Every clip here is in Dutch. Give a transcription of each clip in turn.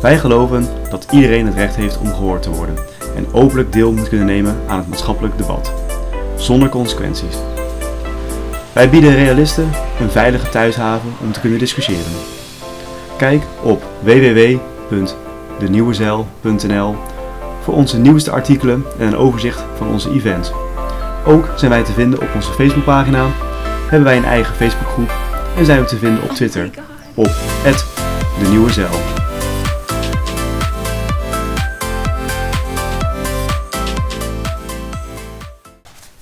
Wij geloven dat iedereen het recht heeft om gehoord te worden en openlijk deel moet kunnen nemen aan het maatschappelijk debat, zonder consequenties. Wij bieden realisten een veilige thuishaven om te kunnen discussiëren. Kijk op www.denieuwezeil.nl voor onze nieuwste artikelen en een overzicht van onze events. Ook zijn wij te vinden op onze Facebookpagina, hebben wij een eigen Facebookgroep en zijn we te vinden op Twitter op de Nieuwe Zeil.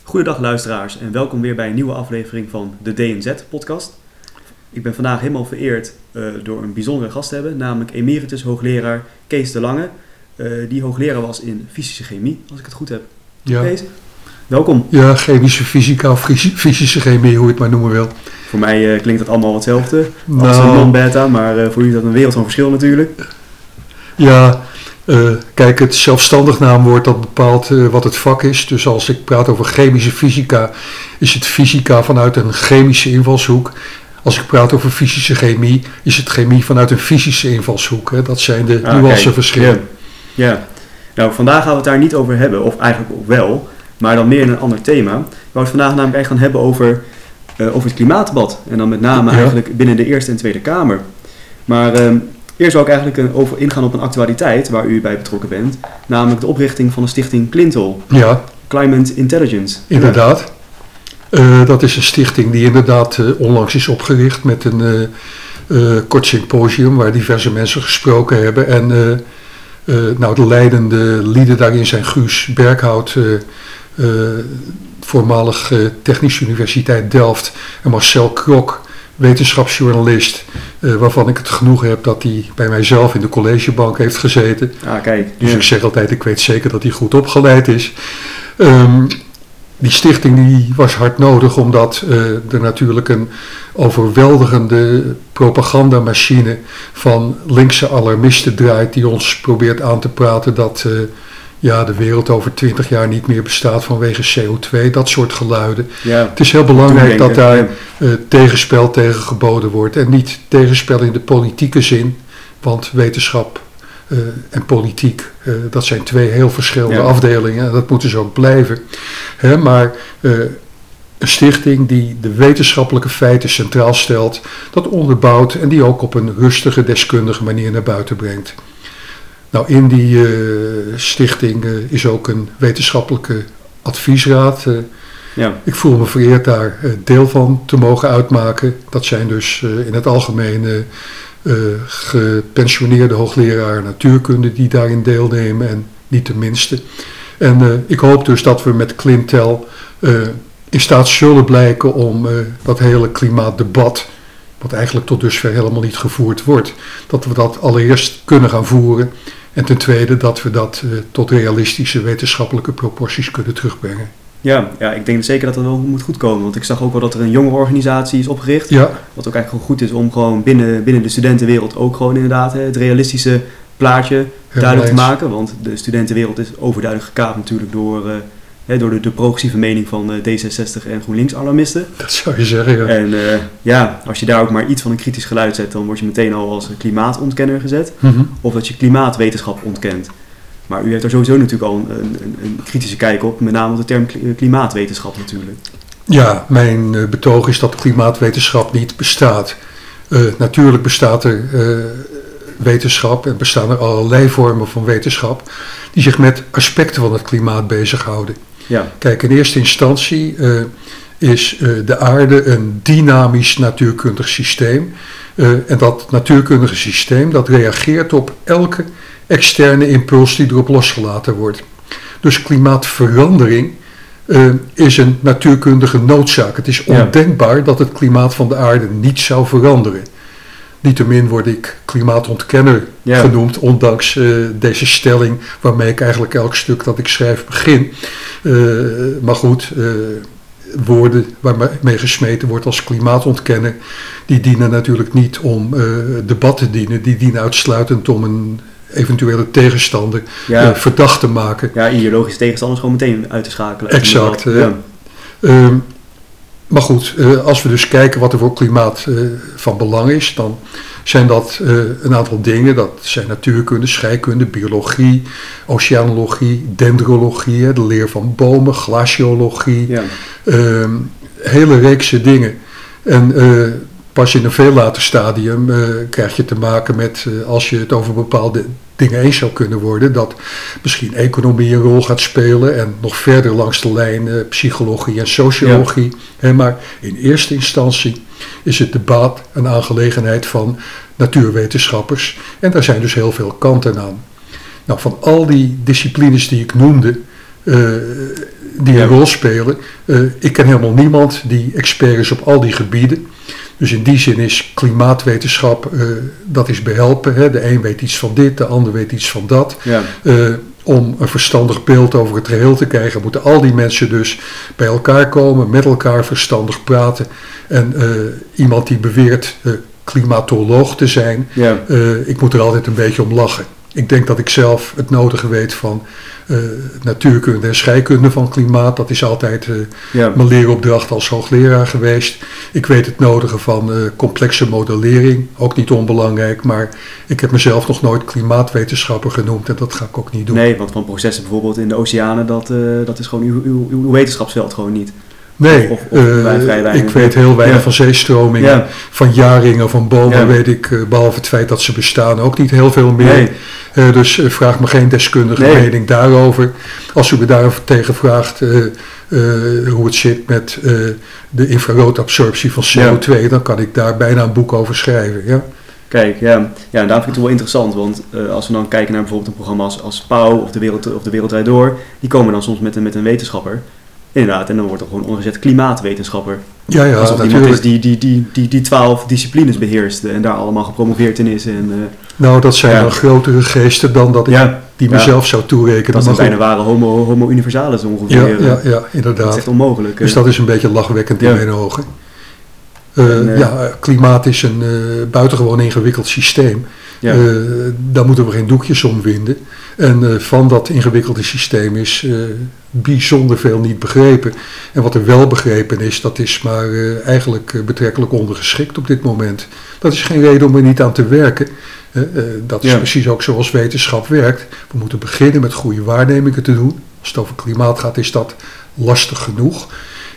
Goedendag luisteraars en welkom weer bij een nieuwe aflevering van de DNZ podcast. Ik ben vandaag helemaal vereerd uh, door een bijzondere gast te hebben, namelijk emeritus hoogleraar Kees de Lange. Uh, die hoogleraar was in fysische chemie, als ik het goed heb. Ja. Kees, welkom. Ja, chemische fysica of fysische chemie, hoe je het maar noemen wil. Voor mij uh, klinkt het allemaal hetzelfde Nou. als een non-beta, maar uh, voor jullie is dat een wereld van verschil natuurlijk. Ja, uh, kijk, het zelfstandig naamwoord dat bepaalt wat het vak is. Dus als ik praat over chemische fysica, is het fysica vanuit een chemische invalshoek. Als ik praat over fysische chemie, is het chemie vanuit een fysische invalshoek. Hè? Dat zijn de Ah, nuanceverschillen. Ja. ja, nou vandaag gaan we het daar niet over hebben, of eigenlijk ook wel, maar dan meer in een ander thema. We gaan het vandaag namelijk echt gaan hebben over, uh, over het klimaatdebat. En dan met name Ja. eigenlijk binnen de Eerste en Tweede Kamer. Maar uh, eerst zou ik eigenlijk een, over ingaan op een actualiteit waar u bij betrokken bent. Namelijk de oprichting van de stichting Clintel, Ja, Climate Intelligence. inderdaad. Uh, dat is een stichting die inderdaad uh, onlangs is opgericht met een uh, kort symposium waar diverse mensen gesproken hebben. En nou, de leidende lieden daarin zijn Guus Berghout, voormalig Technische Universiteit Delft, en Marcel Krok, wetenschapsjournalist, waarvan ik het genoegen heb dat hij bij mijzelf in de collegebank heeft gezeten. Ah, kijk. Dus ja. ik zeg altijd, ik weet zeker dat hij goed opgeleid is. Um, die stichting die was hard nodig omdat uh, er natuurlijk een overweldigende propagandamachine van linkse alarmisten draait die ons probeert aan te praten dat uh, ja, de wereld over twintig jaar niet meer bestaat vanwege CO2, dat soort geluiden. Ja, Het is heel belangrijk dat daar ja. uh, tegenspel tegen geboden wordt en niet tegenspel in de politieke zin, want wetenschap uh, en politiek, uh, dat zijn twee heel verschillende Ja. afdelingen. en Dat moeten ze ook blijven. Hè, maar een stichting die de wetenschappelijke feiten centraal stelt, dat onderbouwt en die ook op een rustige, deskundige manier naar buiten brengt. Nou, in die stichting is ook een wetenschappelijke adviesraad. Ja. Ik voel me vereerd daar deel van te mogen uitmaken. Dat zijn dus in het algemeen gepensioneerde hoogleraar natuurkunde die daarin deelnemen en niet de minste. En ik hoop dus dat we met Clintel in staat zullen blijken om dat hele klimaatdebat, wat eigenlijk tot dusver helemaal niet gevoerd wordt, dat we dat allereerst kunnen gaan voeren. En ten tweede dat we dat tot realistische wetenschappelijke proporties kunnen terugbrengen. Ja, ja, ik denk zeker dat dat wel moet goedkomen. Want ik zag ook wel dat er een jonge organisatie is opgericht. Ja. Wat ook eigenlijk gewoon goed is om gewoon binnen, binnen de studentenwereld ook gewoon inderdaad hè, het realistische plaatje duidelijk te maken. Want de studentenwereld is overduidelijk gekaapt natuurlijk door, uh, hè, door de, de progressieve mening van uh, D66 en GroenLinks-alarmisten. Dat zou je zeggen, ja. En uh, ja, als je daar ook maar iets van een kritisch geluid zet, dan word je meteen al als klimaatontkenner gezet. Mm -hmm. Of dat je klimaatwetenschap ontkent. Maar u heeft daar sowieso natuurlijk al een, een, een, kritische kijk op, met name op de term klimaatwetenschap natuurlijk. Ja, mijn betoog is dat klimaatwetenschap niet bestaat. Uh, natuurlijk bestaat er uh, wetenschap en bestaan er allerlei vormen van wetenschap die zich met aspecten van het klimaat bezighouden. Ja. Kijk, in eerste instantie is de aarde een dynamisch natuurkundig systeem. en dat natuurkundige systeem dat reageert op elke externe impuls die erop losgelaten wordt. Dus klimaatverandering uh, is een natuurkundige noodzaak. Het is ondenkbaar ja. dat het klimaat van de aarde niet zou veranderen. Niettemin word ik klimaatontkenner genoemd, ondanks uh, deze stelling waarmee ik eigenlijk elk stuk dat ik schrijf begin. Uh, maar goed, woorden waarmee gesmeten wordt als klimaatontkenner, die dienen natuurlijk niet om debat te dienen, die dienen uitsluitend om een eventuele tegenstander ja. verdacht te maken. Ja, ideologische tegenstanders gewoon meteen uit te schakelen. Exact. Ja. Uh, maar goed, eh, als we dus kijken wat er voor klimaat eh, van belang is, dan zijn dat eh, een aantal dingen. Dat zijn natuurkunde, scheikunde, biologie, oceanologie, dendrologie, de leer van bomen, glaciologie, Ja. ehm, hele reekse dingen. En pas in een veel later stadium krijg je te maken met, als je het over bepaalde dingen eens zou kunnen worden, dat misschien economie een rol gaat spelen en nog verder langs de lijn psychologie en sociologie. Hè, maar in eerste instantie is het debat een aangelegenheid van natuurwetenschappers en daar zijn dus heel veel kanten aan. Nou, van al die disciplines die ik noemde, eh, die Ja. een rol spelen, eh, ik ken helemaal niemand die expert is op al die gebieden. Dus in die zin is klimaatwetenschap, eh, dat is behelpen. Hè. De een weet iets van dit, de ander weet iets van dat. Ja. Eh, om een verstandig beeld over het geheel te krijgen, moeten al die mensen dus bij elkaar komen, met elkaar verstandig praten. En eh, iemand die beweert klimatoloog te zijn, Ja. ik moet er altijd een beetje om lachen. Ik denk dat ik zelf het nodige weet van eh, natuurkunde en scheikunde van klimaat. Dat is altijd eh, Ja. mijn leeropdracht als hoogleraar geweest. Ik weet het nodige van eh, complexe modellering, ook niet onbelangrijk. Maar ik heb mezelf nog nooit klimaatwetenschapper genoemd en dat ga ik ook niet doen. Nee, want van processen bijvoorbeeld in de oceanen, dat, dat is gewoon uw, uw, uw wetenschapsveld gewoon niet. Nee, Of- of eh, ik weet heel weinig Ja. van zeestromingen, Ja. van jaringen, van bomen Ja. weet ik, eh, behalve het feit dat ze bestaan, ook niet heel veel meer. Nee. Eh, dus vraag me geen deskundige Nee. mening daarover. Als u me daartegen vraagt eh, eh, hoe het zit met de infraroodabsorptie van CO2, dan kan ik daar bijna een boek over schrijven. Ja? Kijk, ja, ja en daar vind ik het wel interessant, want als we dan kijken naar bijvoorbeeld een programma als, als Pauw of de, wereld, of de Wereld Draait Door, die komen dan soms met een, met een wetenschapper. Inderdaad, en dan wordt er gewoon omgezet klimaatwetenschapper. Ja, ja, Alsof iemand natuurlijk. is die die, die, die die twaalf disciplines beheerst en daar allemaal gepromoveerd in is. En, eh, Nou, dat zijn Ja. dan grotere geesten dan dat ik ja, die ja. mezelf zou toerekenen. dat zijn bijna ware homo, homo universalis ongeveer. ja, eh. ja, ja, Dat is inderdaad. echt onmogelijk. Dus eh. dat is een beetje lachwekkend in mijn ogen. Eh, eh, ja, klimaat is een eh, buitengewoon ingewikkeld systeem. ja. Daar moeten we geen doekjes om winden. En van dat ingewikkelde systeem is bijzonder veel niet begrepen. En wat er wel begrepen is, dat is maar eigenlijk betrekkelijk ondergeschikt op dit moment. Dat is geen reden om er niet aan te werken. Dat is Ja. precies ook zoals wetenschap werkt. We moeten beginnen met goede waarnemingen te doen. Als het over klimaat gaat, is dat lastig genoeg.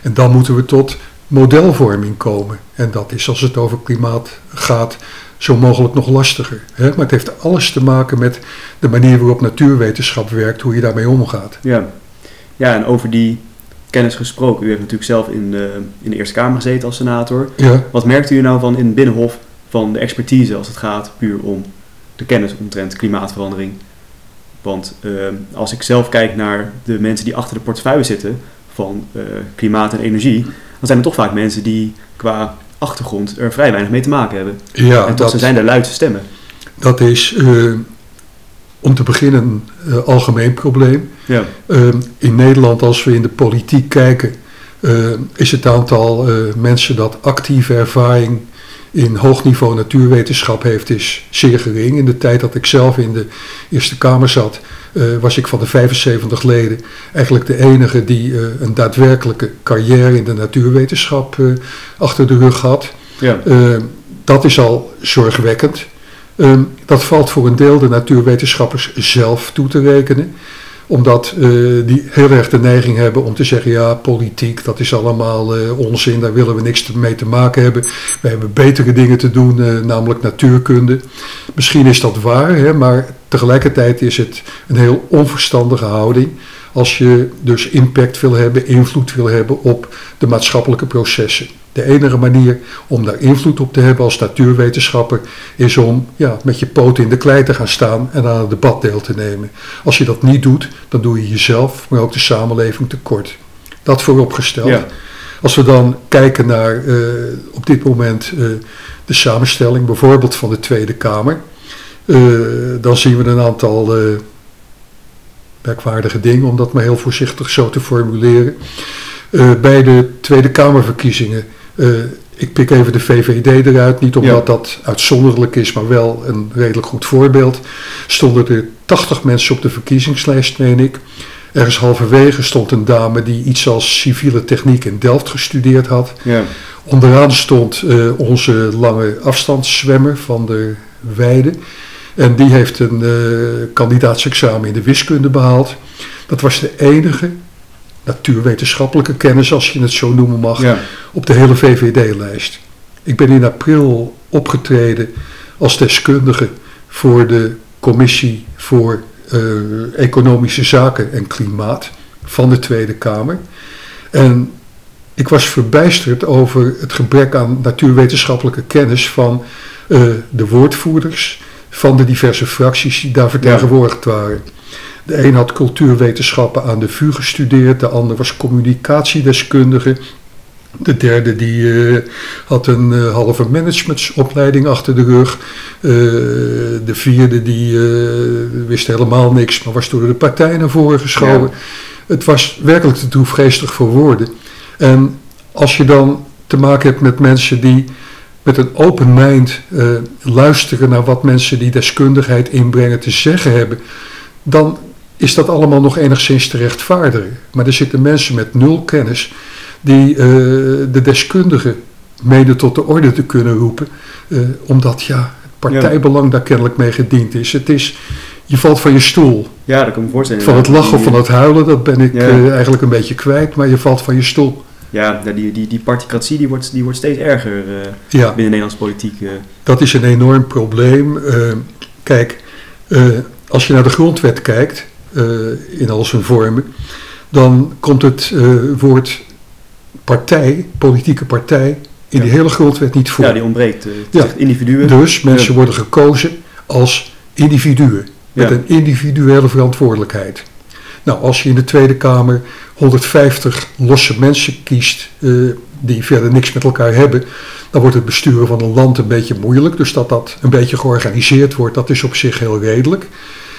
En dan moeten we tot modelvorming komen. En dat is als het over klimaat gaat zo mogelijk nog lastiger. Hè? Maar het heeft alles te maken met de manier waarop natuurwetenschap werkt, hoe je daarmee omgaat. Ja. ja, en over die kennis gesproken. U heeft natuurlijk zelf in de, in de Eerste Kamer gezeten als senator. Ja, Wat merkt u nou van in het Binnenhof van de expertise als het gaat puur om de kennis omtrent klimaatverandering? Want eh, als ik zelf kijk naar de mensen die achter de portefeuille zitten van eh, klimaat en energie, dan zijn er toch vaak mensen die qua achtergrond er vrij weinig mee te maken hebben. ja en toch dat, zijn de luidste stemmen. dat is eh, om te beginnen een eh, algemeen probleem. Ja, Eh, in Nederland, als we in de politiek kijken, eh, is het aantal mensen dat actieve ervaring in hoog niveau natuurwetenschap heeft, is zeer gering. In de tijd dat ik zelf in de Eerste Kamer zat, eh, was ik van de 75 leden eigenlijk de enige die eh, een daadwerkelijke carrière in de natuurwetenschap eh, achter de rug had. ja, dat is al zorgwekkend. Ehm, dat valt voor een deel de natuurwetenschappers zelf toe te rekenen omdat eh, die heel erg de neiging hebben om te zeggen, ja, politiek, dat is allemaal eh, onzin, daar willen we niks mee te maken hebben. We hebben betere dingen te doen, eh, namelijk natuurkunde. Misschien is dat waar, hè, maar tegelijkertijd is het een heel onverstandige houding. Als je dus impact wil hebben, invloed wil hebben op de maatschappelijke processen. De enige manier om daar invloed op te hebben als natuurwetenschapper is om ja, met je poten in de klei te gaan staan en aan het debat deel te nemen. Als je dat niet doet, dan doe je jezelf, maar ook de samenleving tekort. Dat vooropgesteld. ja, Als we dan kijken naar eh, op dit moment eh, de samenstelling, bijvoorbeeld van de Tweede Kamer, eh, dan zien we een aantal merkwaardige dingen, om dat maar heel voorzichtig zo te formuleren. Bij de Tweede Kamerverkiezingen, eh, ik pik even de VVD eruit, niet omdat Ja. dat uitzonderlijk is, maar wel een redelijk goed voorbeeld, stonden er 80 mensen op de verkiezingslijst, meen ik. Ergens halverwege stond een dame die iets als civiele techniek in Delft gestudeerd had. Ja. Onderaan stond eh, onze lange afstandszwemmer van de Weide. En die heeft een uh, kandidaatsexamen in de wiskunde behaald. Dat was de enige natuurwetenschappelijke kennis, als je het zo noemen mag, Ja. op de hele VVD-lijst. Ik ben in april opgetreden als deskundige voor de commissie voor eh, economische zaken en klimaat van de Tweede Kamer. En ik was verbijsterd over het gebrek aan natuurwetenschappelijke kennis van eh, de woordvoerders van de diverse fracties die daar vertegenwoordigd waren. De een had cultuurwetenschappen aan de VU gestudeerd, de ander was communicatiedeskundige. De derde die eh, had een eh, halve managementsopleiding achter de rug. Eh, de vierde die wist helemaal niks, maar was door de partij naar voren geschoven. Het was werkelijk te droefgeestig voor woorden. En als je dan te maken hebt met mensen die met een open mind eh, luisteren naar wat mensen die deskundigheid inbrengen te zeggen hebben, dan is dat allemaal nog enigszins te rechtvaardigen. Maar er zitten mensen met nul kennis die eh, de deskundigen mede tot de orde te kunnen roepen, eh, omdat ja, het partijbelang daar kennelijk mee gediend is. Het is, je valt van je stoel. ja, dat kan ik me voorstellen. Van het lachen of van het huilen, dat ben ik Ja. eigenlijk een beetje kwijt, maar je valt van je stoel. Ja, ja, die, die, die particratie die wordt, die wordt steeds erger eh, Ja. binnen de Nederlandse politiek. eh. Dat is een enorm probleem. Eh, kijk, als je naar de grondwet kijkt, in al zijn vormen, dan komt het woord partij, politieke partij, in Ja. die hele grondwet niet voor. ja, die ontbreekt. Ja. individuen. Dus mensen Ja. worden gekozen als individuen, met een individuele verantwoordelijkheid. Nou, als je in de Tweede Kamer 150 losse mensen kiest eh, die verder niks met elkaar hebben, dan wordt het besturen van een land een beetje moeilijk. Dus dat dat een beetje georganiseerd wordt, dat is op zich heel redelijk.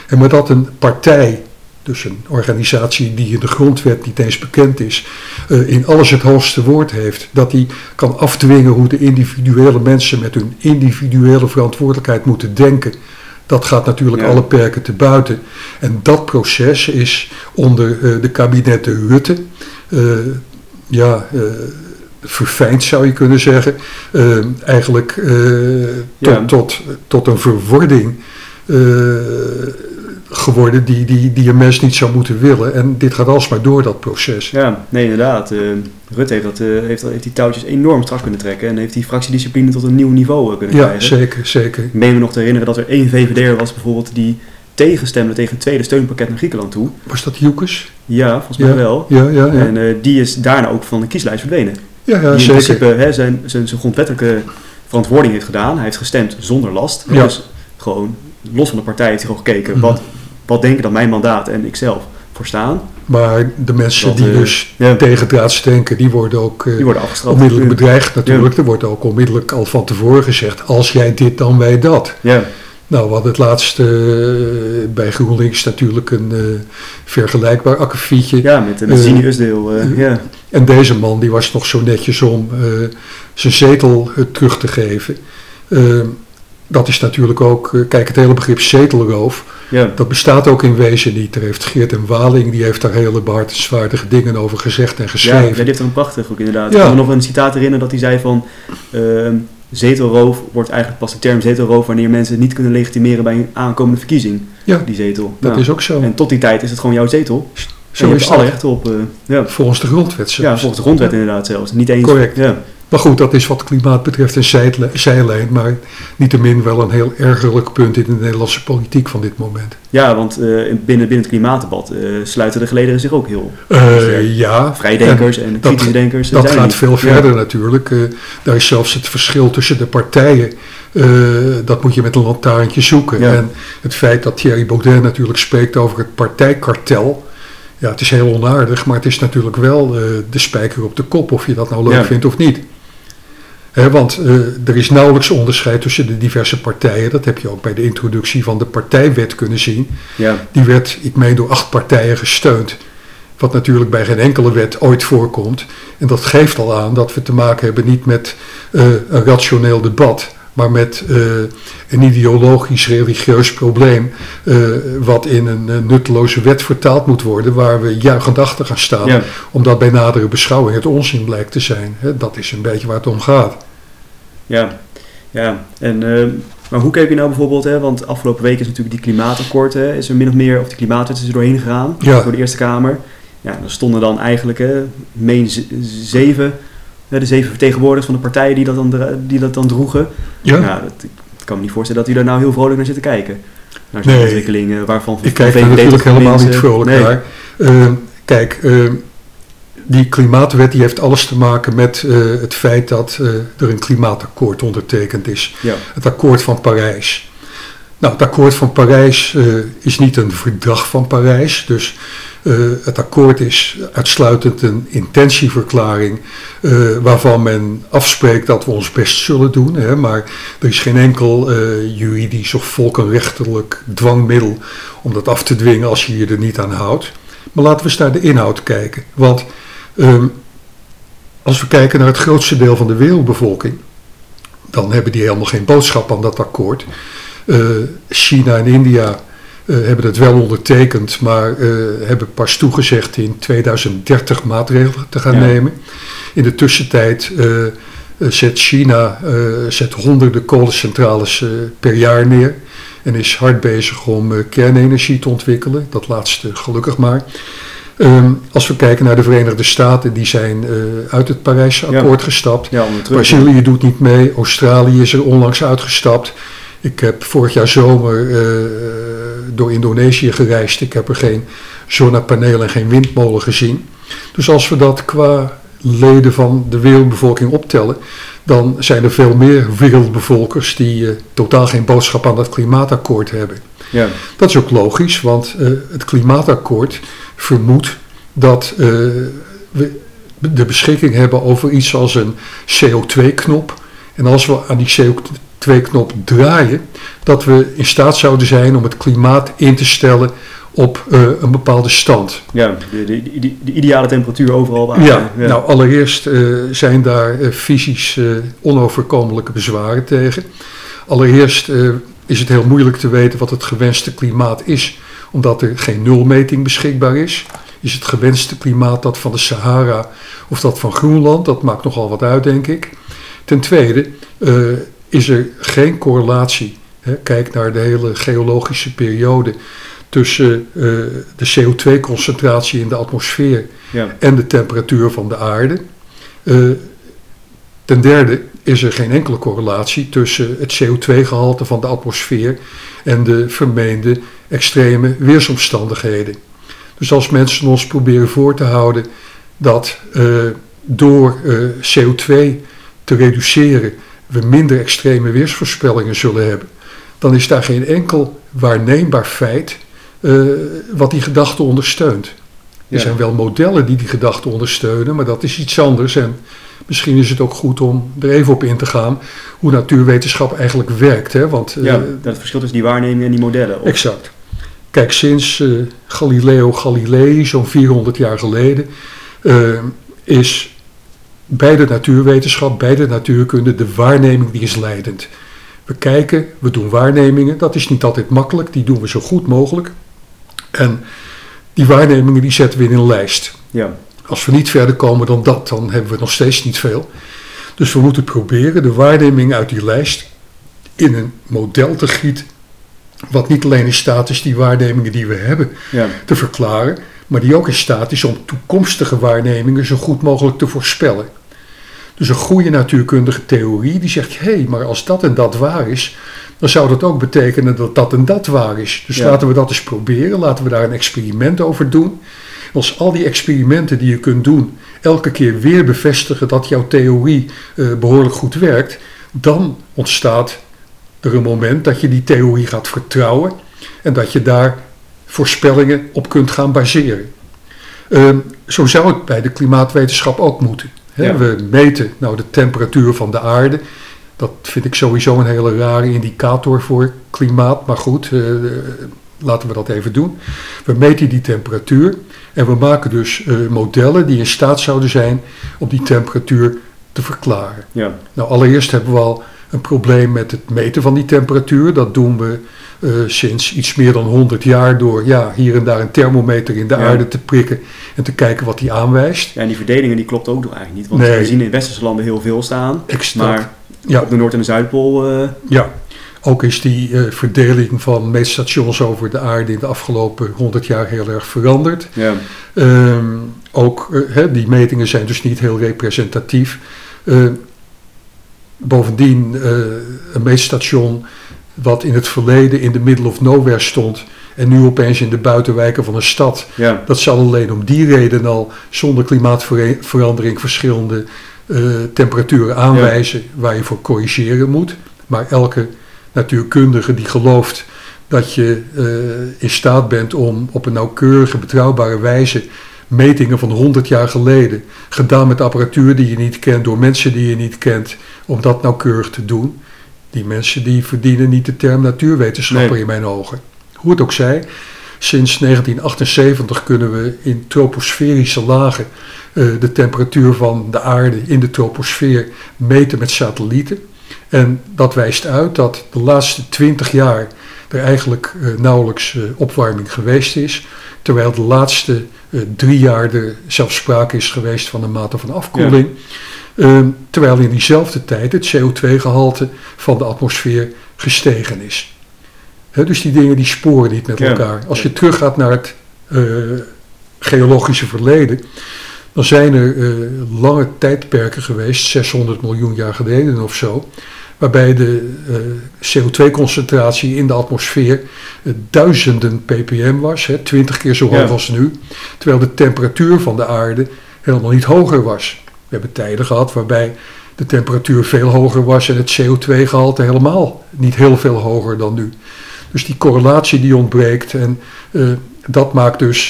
En maar dat een partij, dus een organisatie die in de grondwet niet eens bekend is, eh, in alles het hoogste woord heeft, dat die kan afdwingen hoe de individuele mensen met hun individuele verantwoordelijkheid moeten denken. Dat gaat natuurlijk Ja. alle perken te buiten. En dat proces is onder eh, de kabinetten Rutte, eh, ja, eh, verfijnd zou je kunnen zeggen, eigenlijk tot, Ja. tot, tot een verwording geworden die, die, die een mens niet zou moeten willen. En dit gaat alsmaar door, dat proces. Ja, nee, inderdaad. eh Rutte heeft, dat, eh, heeft, heeft die touwtjes enorm strak kunnen trekken en heeft die fractiediscipline tot een nieuw niveau eh, kunnen Ja, krijgen. zeker, zeker. Ik meen me nog te herinneren dat er één VVD'er was bijvoorbeeld die tegenstemde tegen het tweede steunpakket naar Griekenland toe. Was dat Joekes? Ja, volgens mij Ja. wel. Ja, ja, ja. En die is daarna ook van de kieslijst verdwenen. ja, ja die in zeker. principe hè, zijn, zijn, zijn grondwettelijke verantwoording heeft gedaan. Hij heeft gestemd zonder last. Ja. Dus gewoon los van de partij heeft hij gewoon gekeken. Mhm. Wat, wat denken dat mijn mandaat en ikzelf voor staan? Maar de mensen Dat, die eh, dus Ja, tegendraads denken, die worden ook eh, die worden onmiddellijk bedreigd natuurlijk. Er wordt ook onmiddellijk al van tevoren gezegd, als jij dit, dan wij dat. Ja, Nou, we hadden het laatst eh, bij GroenLinks natuurlijk een vergelijkbaar akkefietje. ja met, met Eh, Zini Usdeel. ja. En deze man die was nog zo netjes om zijn zetel terug te geven. Dat is natuurlijk ook, eh, kijk het hele begrip zetelroof, Ja. dat bestaat ook in wezen niet. Er heeft Geert en Waling, die heeft daar hele behartenswaardige dingen over gezegd en Ja, geschreven. die heeft er een prachtig ook inderdaad. Ja. Ik kan me nog een citaat herinneren dat hij zei van... ehm, zetelroof wordt eigenlijk pas de term zetelroof wanneer mensen het niet kunnen legitimeren bij een aankomende verkiezing. Ja, Die zetel. dat Nou, is ook zo. En tot die tijd is het gewoon jouw zetel. Zo je is hebt alle op. eh, ja. Volgens de grondwet ja, zelfs. volgens de grondwet inderdaad zelfs. Niet eens. Correct. Ja. Maar goed, dat is wat klimaat betreft een zijlijn, maar niettemin wel een heel ergerlijk punt in de Nederlandse politiek van dit moment. Ja, want eh, binnen, binnen het klimaatdebat eh, sluiten de gelederen zich ook heel. Eh, ja, Vrijdenkers en, dat- kritische denkers. dat zijn gaat veel Ja. verder natuurlijk. Daar is zelfs het verschil tussen de partijen, dat moet je met een lantaarntje zoeken. Ja. En het feit dat Thierry Baudet natuurlijk spreekt over het partijkartel, ja, het is heel onaardig, maar het is natuurlijk wel de spijker op de kop of je dat nou leuk Ja. vindt of niet. Want eh, er is nauwelijks onderscheid tussen de diverse partijen. Dat heb je ook bij de introductie van de partijwet kunnen zien. Ja, Die werd, ik meen, door acht partijen gesteund. Wat natuurlijk bij geen enkele wet ooit voorkomt. En dat geeft al aan dat we te maken hebben niet met eh, een rationeel debat. Maar met eh, een ideologisch religieus probleem, eh, wat in een eh, nutteloze wet vertaald moet worden, waar we juichend achter gaan staan, Ja. omdat bij nadere beschouwing het onzin blijkt te zijn. Hè, dat is een beetje waar het om gaat. Ja, ja. En, maar hoe keek je nou bijvoorbeeld, hè, want afgelopen week is natuurlijk die klimaatakkoord, hè, is er min of meer, of die klimaatwet is er doorheen gegaan, Ja. door de Eerste Kamer. Ja, er stonden dan eigenlijk, hè, meen zeven, de zeven vertegenwoordigers van de partijen die dat dan, die dat dan droegen. Ja? Dat, ik kan me niet voorstellen dat die daar nou heel vrolijk naar zitten kijken. Naar zo'n Nee. ontwikkelingen waarvan Ik van kijk er natuurlijk helemaal niet GroenLinks, vrolijk nee. naar. Ehm, kijk, ehm, die klimaatwet die heeft alles te maken met eh, het feit dat eh, er een klimaatakkoord ondertekend is. Ja, Het akkoord van Parijs. Nou, het akkoord van Parijs eh, is niet een verdrag van Parijs. Dus eh, het akkoord is uitsluitend een intentieverklaring eh, waarvan men afspreekt dat we ons best zullen doen. Hè, maar er is geen enkel eh, juridisch of volkenrechtelijk dwangmiddel om dat af te dwingen als je je er niet aan houdt. Maar laten we eens naar de inhoud kijken. Want ehm, als we kijken naar het grootste deel van de wereldbevolking, dan hebben die helemaal geen boodschap aan dat akkoord. China en India hebben het wel ondertekend, maar eh, hebben pas toegezegd in 2030 maatregelen te gaan Ja. nemen. In de tussentijd eh, eh, zet China eh, zet honderden kolencentrales eh, per jaar neer en is hard bezig om eh, kernenergie te ontwikkelen. Dat laatste gelukkig maar. Ehm, als we kijken naar de Verenigde Staten, die zijn eh, uit het Parijse Ja. akkoord gestapt. ja onder Trump. Brazilië doet niet mee, Australië is er onlangs uitgestapt. Ik heb vorig jaar zomer eh, door Indonesië gereisd. Ik heb er geen zonnepanelen en geen windmolen gezien. Dus als we dat qua leden van de wereldbevolking optellen, dan zijn er veel meer wereldbevolkers die eh, totaal geen boodschap aan dat klimaatakkoord hebben. Ja, Dat is ook logisch, want eh, het klimaatakkoord vermoedt dat eh, we de beschikking hebben over iets als een CO2-knop. En als we aan die CO2-knop draaien, dat we in staat zouden zijn om het klimaat in te stellen op eh, een bepaalde stand. ja de, de, de, de ideale temperatuur overal waar. Ja, nou allereerst eh, zijn daar fysisch eh, onoverkomelijke bezwaren tegen. Allereerst is het heel moeilijk te weten wat het gewenste klimaat is, omdat er geen nulmeting beschikbaar is. Is het gewenste klimaat dat van de Sahara of dat van Groenland? Dat maakt nogal wat uit, denk ik. Ten tweede is er geen correlatie. Hè, kijk naar de hele geologische periode tussen eh, de CO2-concentratie in de atmosfeer ja, en de temperatuur van de aarde. Eh, ten derde is er geen enkele correlatie tussen het CO2-gehalte van de atmosfeer en de vermeende extreme weersomstandigheden. Dus als mensen ons proberen voor te houden dat eh, door eh, CO2 te reduceren we minder extreme weersvoorspellingen zullen hebben, dan is daar geen enkel waarneembaar feit eh, wat die gedachte ondersteunt. Er zijn wel modellen die die gedachte ondersteunen, maar dat is iets anders. En misschien is het ook goed om er even op in te gaan hoe natuurwetenschap eigenlijk werkt. Hè? Want, eh, ja, dat verschil tussen die waarnemingen en die modellen. Of- Exact. Kijk, sinds eh, Galileo Galilei, zo'n 400 jaar geleden, is bij de natuurwetenschap, bij de natuurkunde, de waarneming die is leidend. We kijken, we doen waarnemingen, dat is niet altijd makkelijk, die doen we zo goed mogelijk. En die waarnemingen die zetten we in een lijst. Ja, Als we niet verder komen dan dat, dan hebben we nog steeds niet veel. Dus we moeten proberen de waarnemingen uit die lijst in een model te gieten. Wat niet alleen in staat is die waarnemingen die we hebben ja, te verklaren, maar die ook in staat is om toekomstige waarnemingen zo goed mogelijk te voorspellen. Dus een goede natuurkundige theorie die zegt, hé, hey, maar als dat en dat waar is, dan zou dat ook betekenen dat dat en dat waar is. Dus Ja. laten we dat eens proberen, laten we daar een experiment over doen. Als al die experimenten die je kunt doen elke keer weer bevestigen dat jouw theorie eh, behoorlijk goed werkt, dan ontstaat er een moment dat je die theorie gaat vertrouwen en dat je daar voorspellingen op kunt gaan baseren. Ehm, zo zou het bij de klimaatwetenschap ook moeten. Hè? Ja. We meten nou de temperatuur van de aarde. Dat vind ik sowieso een hele rare indicator voor klimaat. Maar goed, eh, laten we dat even doen. We meten die temperatuur en we maken dus eh, modellen die in staat zouden zijn om die temperatuur te verklaren. ja, Nou, allereerst hebben we al een probleem met het meten van die temperatuur. Dat doen we eh, sinds iets meer dan 100 jaar door ja, hier en daar een thermometer in de Ja. aarde te prikken en te kijken wat die aanwijst. Ja, en die verdelingen die klopt ook nog eigenlijk niet. Want Nee. we zien in westerse landen heel veel staan. Exact. Maar Ja. op de Noord- en de Zuidpool... eh, Ja, ook is die eh, verdeling van meetstations over de aarde in de afgelopen 100 jaar heel erg veranderd. ja. Ehm, ook hè, die metingen zijn dus niet heel representatief. Eh, bovendien eh, een meetstation wat in het verleden in de middle of nowhere stond en nu opeens in de buitenwijken van een stad. Ja. Dat zal alleen om die reden al zonder klimaatverandering verschillende eh, temperaturen aanwijzen waar je voor corrigeren moet. Maar elke natuurkundige die gelooft dat je eh, in staat bent om op een nauwkeurige, betrouwbare wijze metingen van 100 jaar geleden, gedaan met apparatuur die je niet kent, door mensen die je niet kent, om dat nauwkeurig te doen. Die mensen die verdienen niet de term natuurwetenschapper Nee. in mijn ogen. Hoe het ook zij, sinds 1978 kunnen we in troposferische lagen eh, de temperatuur van de aarde in de troposfeer meten met satellieten. En dat wijst uit dat de laatste 20 jaar er eigenlijk eh, nauwelijks eh, opwarming geweest is. Terwijl de laatste drie jaar er zelfs sprake is geweest van een mate van afkoeling. Ehm, terwijl in diezelfde tijd het CO2-gehalte van de atmosfeer gestegen is. Dus die dingen die sporen niet met Ja. elkaar. Als je teruggaat naar het eh, geologische verleden, dan zijn er eh, lange tijdperken geweest, 600 miljoen jaar geleden of zo, waarbij de eh, CO2-concentratie in de atmosfeer eh, duizenden ppm was, hè, 20 keer zo hoog Ja. als nu, terwijl de temperatuur van de aarde helemaal niet hoger was. We hebben tijden gehad waarbij de temperatuur veel hoger was en het CO2-gehalte helemaal niet heel veel hoger dan nu. Dus die correlatie die ontbreekt en eh, dat maakt dus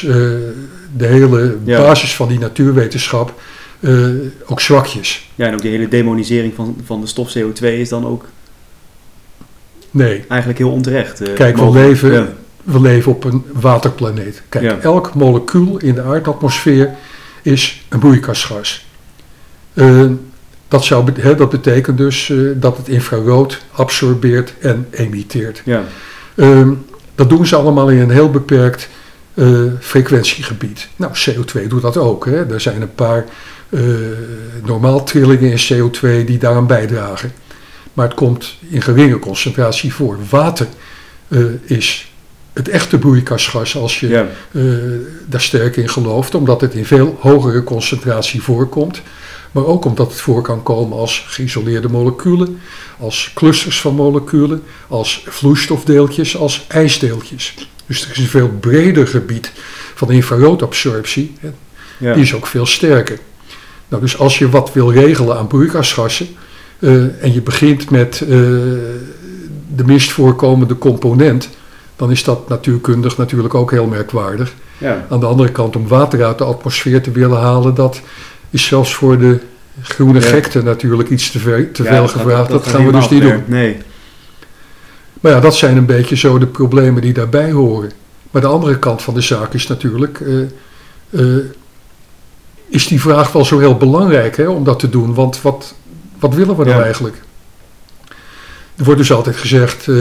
de hele Ja. basis van die natuurwetenschap eh, ook zwakjes. ja, en ook die hele demonisering van, van de stof CO2 is dan ook Nee, eigenlijk heel onterecht. eh, Kijk, we leven- Ja. we leven op een waterplaneet. Kijk, Ja. elk molecuul in de aardatmosfeer is een broeikasgas. Eh, dat, zou, hè, dat betekent dus dat het infrarood absorbeert en emitteert. Ja. Ehm, dat doen ze allemaal in een heel beperkt frequentiegebied. Nou, CO2 doet dat ook. Hè. Er zijn een paar normaal trillingen in CO2 die daaraan bijdragen. Maar het komt in geringe concentratie voor. Water eh, is het echte broeikasgas als je Ja. eh, daar sterk in gelooft, omdat het in veel hogere concentratie voorkomt. Maar ook omdat het voor kan komen als geïsoleerde moleculen, als clusters van moleculen, als vloeistofdeeltjes, als ijsdeeltjes. Dus er is een veel breder gebied van infraroodabsorptie. hè, Ja. Die is ook veel sterker. Nou, dus als je wat wil regelen aan broeikasgassen eh, en je begint met eh, de minst voorkomende component, dan is dat natuurkundig natuurlijk ook heel merkwaardig. ja. Aan de andere kant, om water uit de atmosfeer te willen halen, dat is zelfs voor de groene Ja. gekte natuurlijk iets te, ver, te Ja, veel dat gevraagd. Dat, gaan we dus niet doen. Nee. Maar ja, dat zijn een beetje zo de problemen die daarbij horen. Maar de andere kant van de zaak is natuurlijk, eh, is die vraag wel zo heel belangrijk hè, om dat te doen? Want wat, wat willen we nou Ja. eigenlijk? Er wordt dus altijd gezegd eh,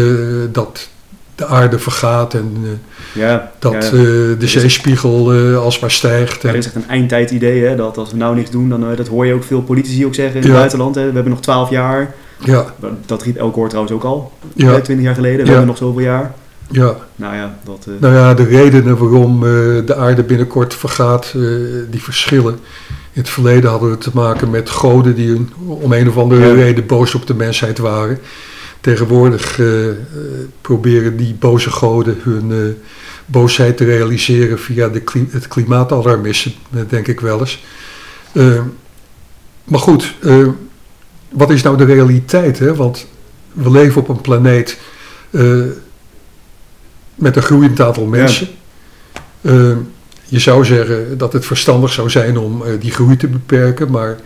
dat de aarde vergaat en eh, Ja. dat ja. eh, de zeespiegel alsmaar stijgt. Er is echt een eindtijdidee, hè, dat als we nou niks doen, dan, dat hoor je ook veel politici ook zeggen in het buitenland. Hè. We hebben nog 12 jaar. ja, Dat riep Elkoor trouwens ook al, ja, hè, 20 jaar geleden. We hebben nog zoveel jaar. Ja. Nou ja, dat... eh, Nou ja, de redenen waarom eh, de aarde binnenkort vergaat, eh, die verschillen. In het verleden hadden we te maken met goden die een- om een of andere Ja. reden boos op de mensheid waren. Tegenwoordig proberen die boze goden hun boosheid te realiseren via de kli- het klimaatalarmisme, denk ik wel eens. Eh, maar goed, eh, wat is nou de realiteit? Hè? Want we leven op een planeet met een groeiend aantal mensen. Eh, je zou zeggen dat het verstandig zou zijn om eh, die groei te beperken, maar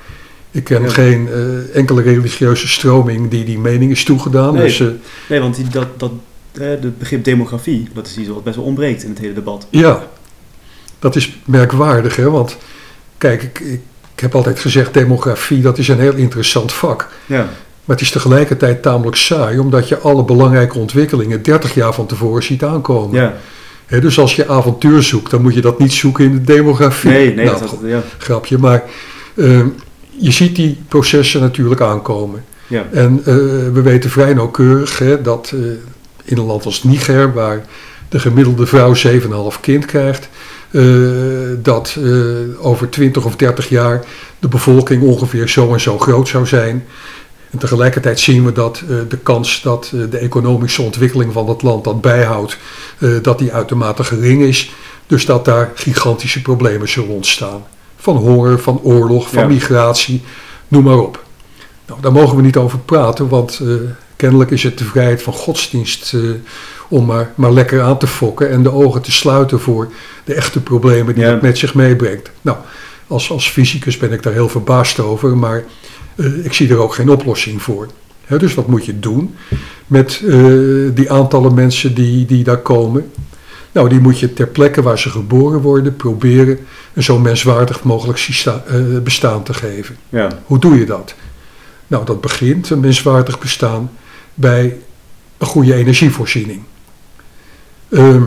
ik ken Ja. geen eh, enkele religieuze stroming die die mening is toegedaan. Nee. Dus Nee, want die, dat, dat, het begrip demografie, dat is iets wat best wel ontbreekt in het hele debat. ja, dat is merkwaardig, hè? want kijk, ik, ik, ik heb altijd gezegd demografie, dat is een heel interessant vak. Ja, Maar het is tegelijkertijd tamelijk saai, omdat je alle belangrijke ontwikkelingen 30 jaar van tevoren ziet aankomen. Ja. Dus als je avontuur zoekt, dan moet je dat niet zoeken in de demografie. Nee, nee, Nou, dat, ja. grapje. Maar eh, je ziet die processen natuurlijk aankomen. Ja. En eh, we weten vrij nauwkeurig hè, dat eh, in een land als Niger, waar de gemiddelde vrouw 7,5 kind krijgt, eh, dat over 20 of 30 jaar de bevolking ongeveer zo en zo groot zou zijn. En tegelijkertijd zien we dat eh, de kans dat eh, de economische ontwikkeling van dat land dat bijhoudt, eh, dat die uitermate gering is. Dus dat daar gigantische problemen zullen ontstaan. Van honger, van oorlog, van Ja. migratie, noem maar op. Nou, daar mogen we niet over praten, want kennelijk is het de vrijheid van godsdienst om maar, maar lekker aan te fokken en de ogen te sluiten voor de echte problemen die Ja. dat met zich meebrengt. Nou, als, als fysicus ben ik daar heel verbaasd over, maar eh, ik zie er ook geen oplossing voor. Dus wat moet je doen met eh, die aantallen mensen die, die daar komen? Nou, die moet je ter plekke waar ze geboren worden proberen een zo menswaardig mogelijk eh, bestaan te geven. Ja. Hoe doe je dat? Nou, dat begint een menswaardig bestaan bij een goede energievoorziening. Ehm,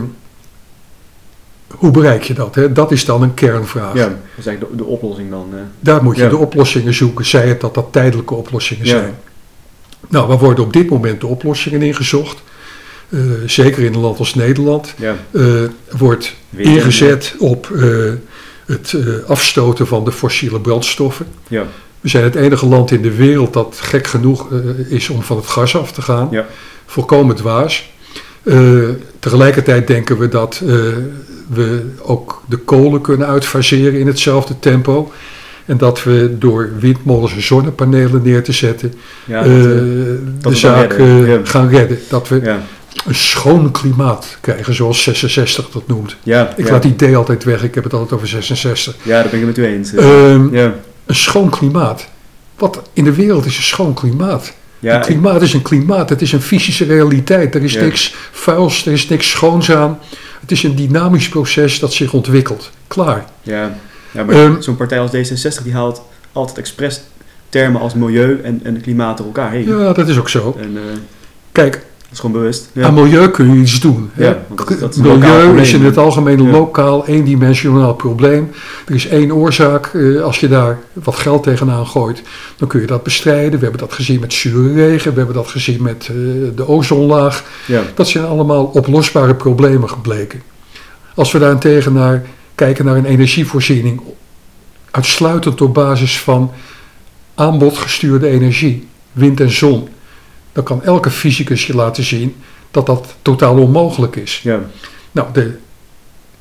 hoe bereik je dat? Hè? Dat is dan een kernvraag. ja, dat is eigenlijk de, de oplossing dan. eh. Daar moet je Ja. de oplossingen zoeken, zij het dat dat tijdelijke oplossingen Ja. zijn. Nou, waar worden op dit moment de oplossingen ingezocht? Eh, zeker in een land als Nederland ja. eh, wordt ingezet op het afstoten van de fossiele brandstoffen. Ja. We zijn het enige land in de wereld dat gek genoeg is om van het gas af te gaan. Ja. Volkomen dwaas. Tegelijkertijd denken we dat we ook de kolen kunnen uitfaseren in hetzelfde tempo. En dat we door windmolens en zonnepanelen neer te zetten Ja, eh, dat, de zaak redden. eh, Ja. gaan redden. Dat we ja. een schoon klimaat krijgen, zoals 66 dat noemt. Ja, Ik laat die D altijd weg, ik heb het altijd over 66. ja, daar ben ik het met u eens. eh. Ehm, ja. Een schoon klimaat. Wat in de wereld is een schoon klimaat? Ja, een klimaat is een klimaat, het is een fysische realiteit. Er is niks vuils, er is niks schoons aan. Het is een dynamisch proces dat zich ontwikkelt. Klaar. Ja, ja maar Ehm, zo'n partij als D66 die haalt altijd expres termen als milieu en, en klimaat door elkaar heen. Ja, dat is ook zo. En eh, Kijk, dat is gewoon bewust. Ja. aan milieu kun je iets doen. Ja, dat- dat is milieu is in het algemeen een lokaal, eendimensionaal probleem. Er is één oorzaak. eh, als je daar wat geld tegenaan gooit, dan kun je dat bestrijden. We hebben dat gezien met zure regen. We hebben dat gezien met eh, de ozonlaag. ja. Dat zijn allemaal oplosbare problemen gebleken. Als we daarentegen naar kijken naar een energievoorziening, uitsluitend op basis van aanbodgestuurde energie, wind en zon, dan kan elke fysicus je laten zien dat dat totaal onmogelijk is. Ja. Nou, de,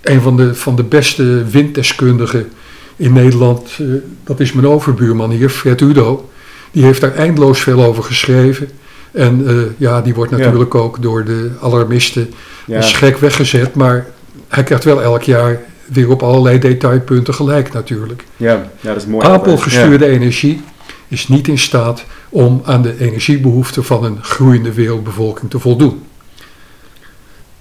een van de, van de beste winddeskundigen in Nederland, eh, dat is mijn overbuurman hier, Fred Udo. Die heeft daar eindeloos veel over geschreven. En eh, ja, die wordt Ja. natuurlijk ook door de alarmisten Ja. gek weggezet. Maar hij krijgt wel elk jaar weer op allerlei detailpunten gelijk natuurlijk. Ja. ja, dat is mooi. Aanbodgestuurde energie is niet in staat om aan de energiebehoeften van een groeiende wereldbevolking te voldoen.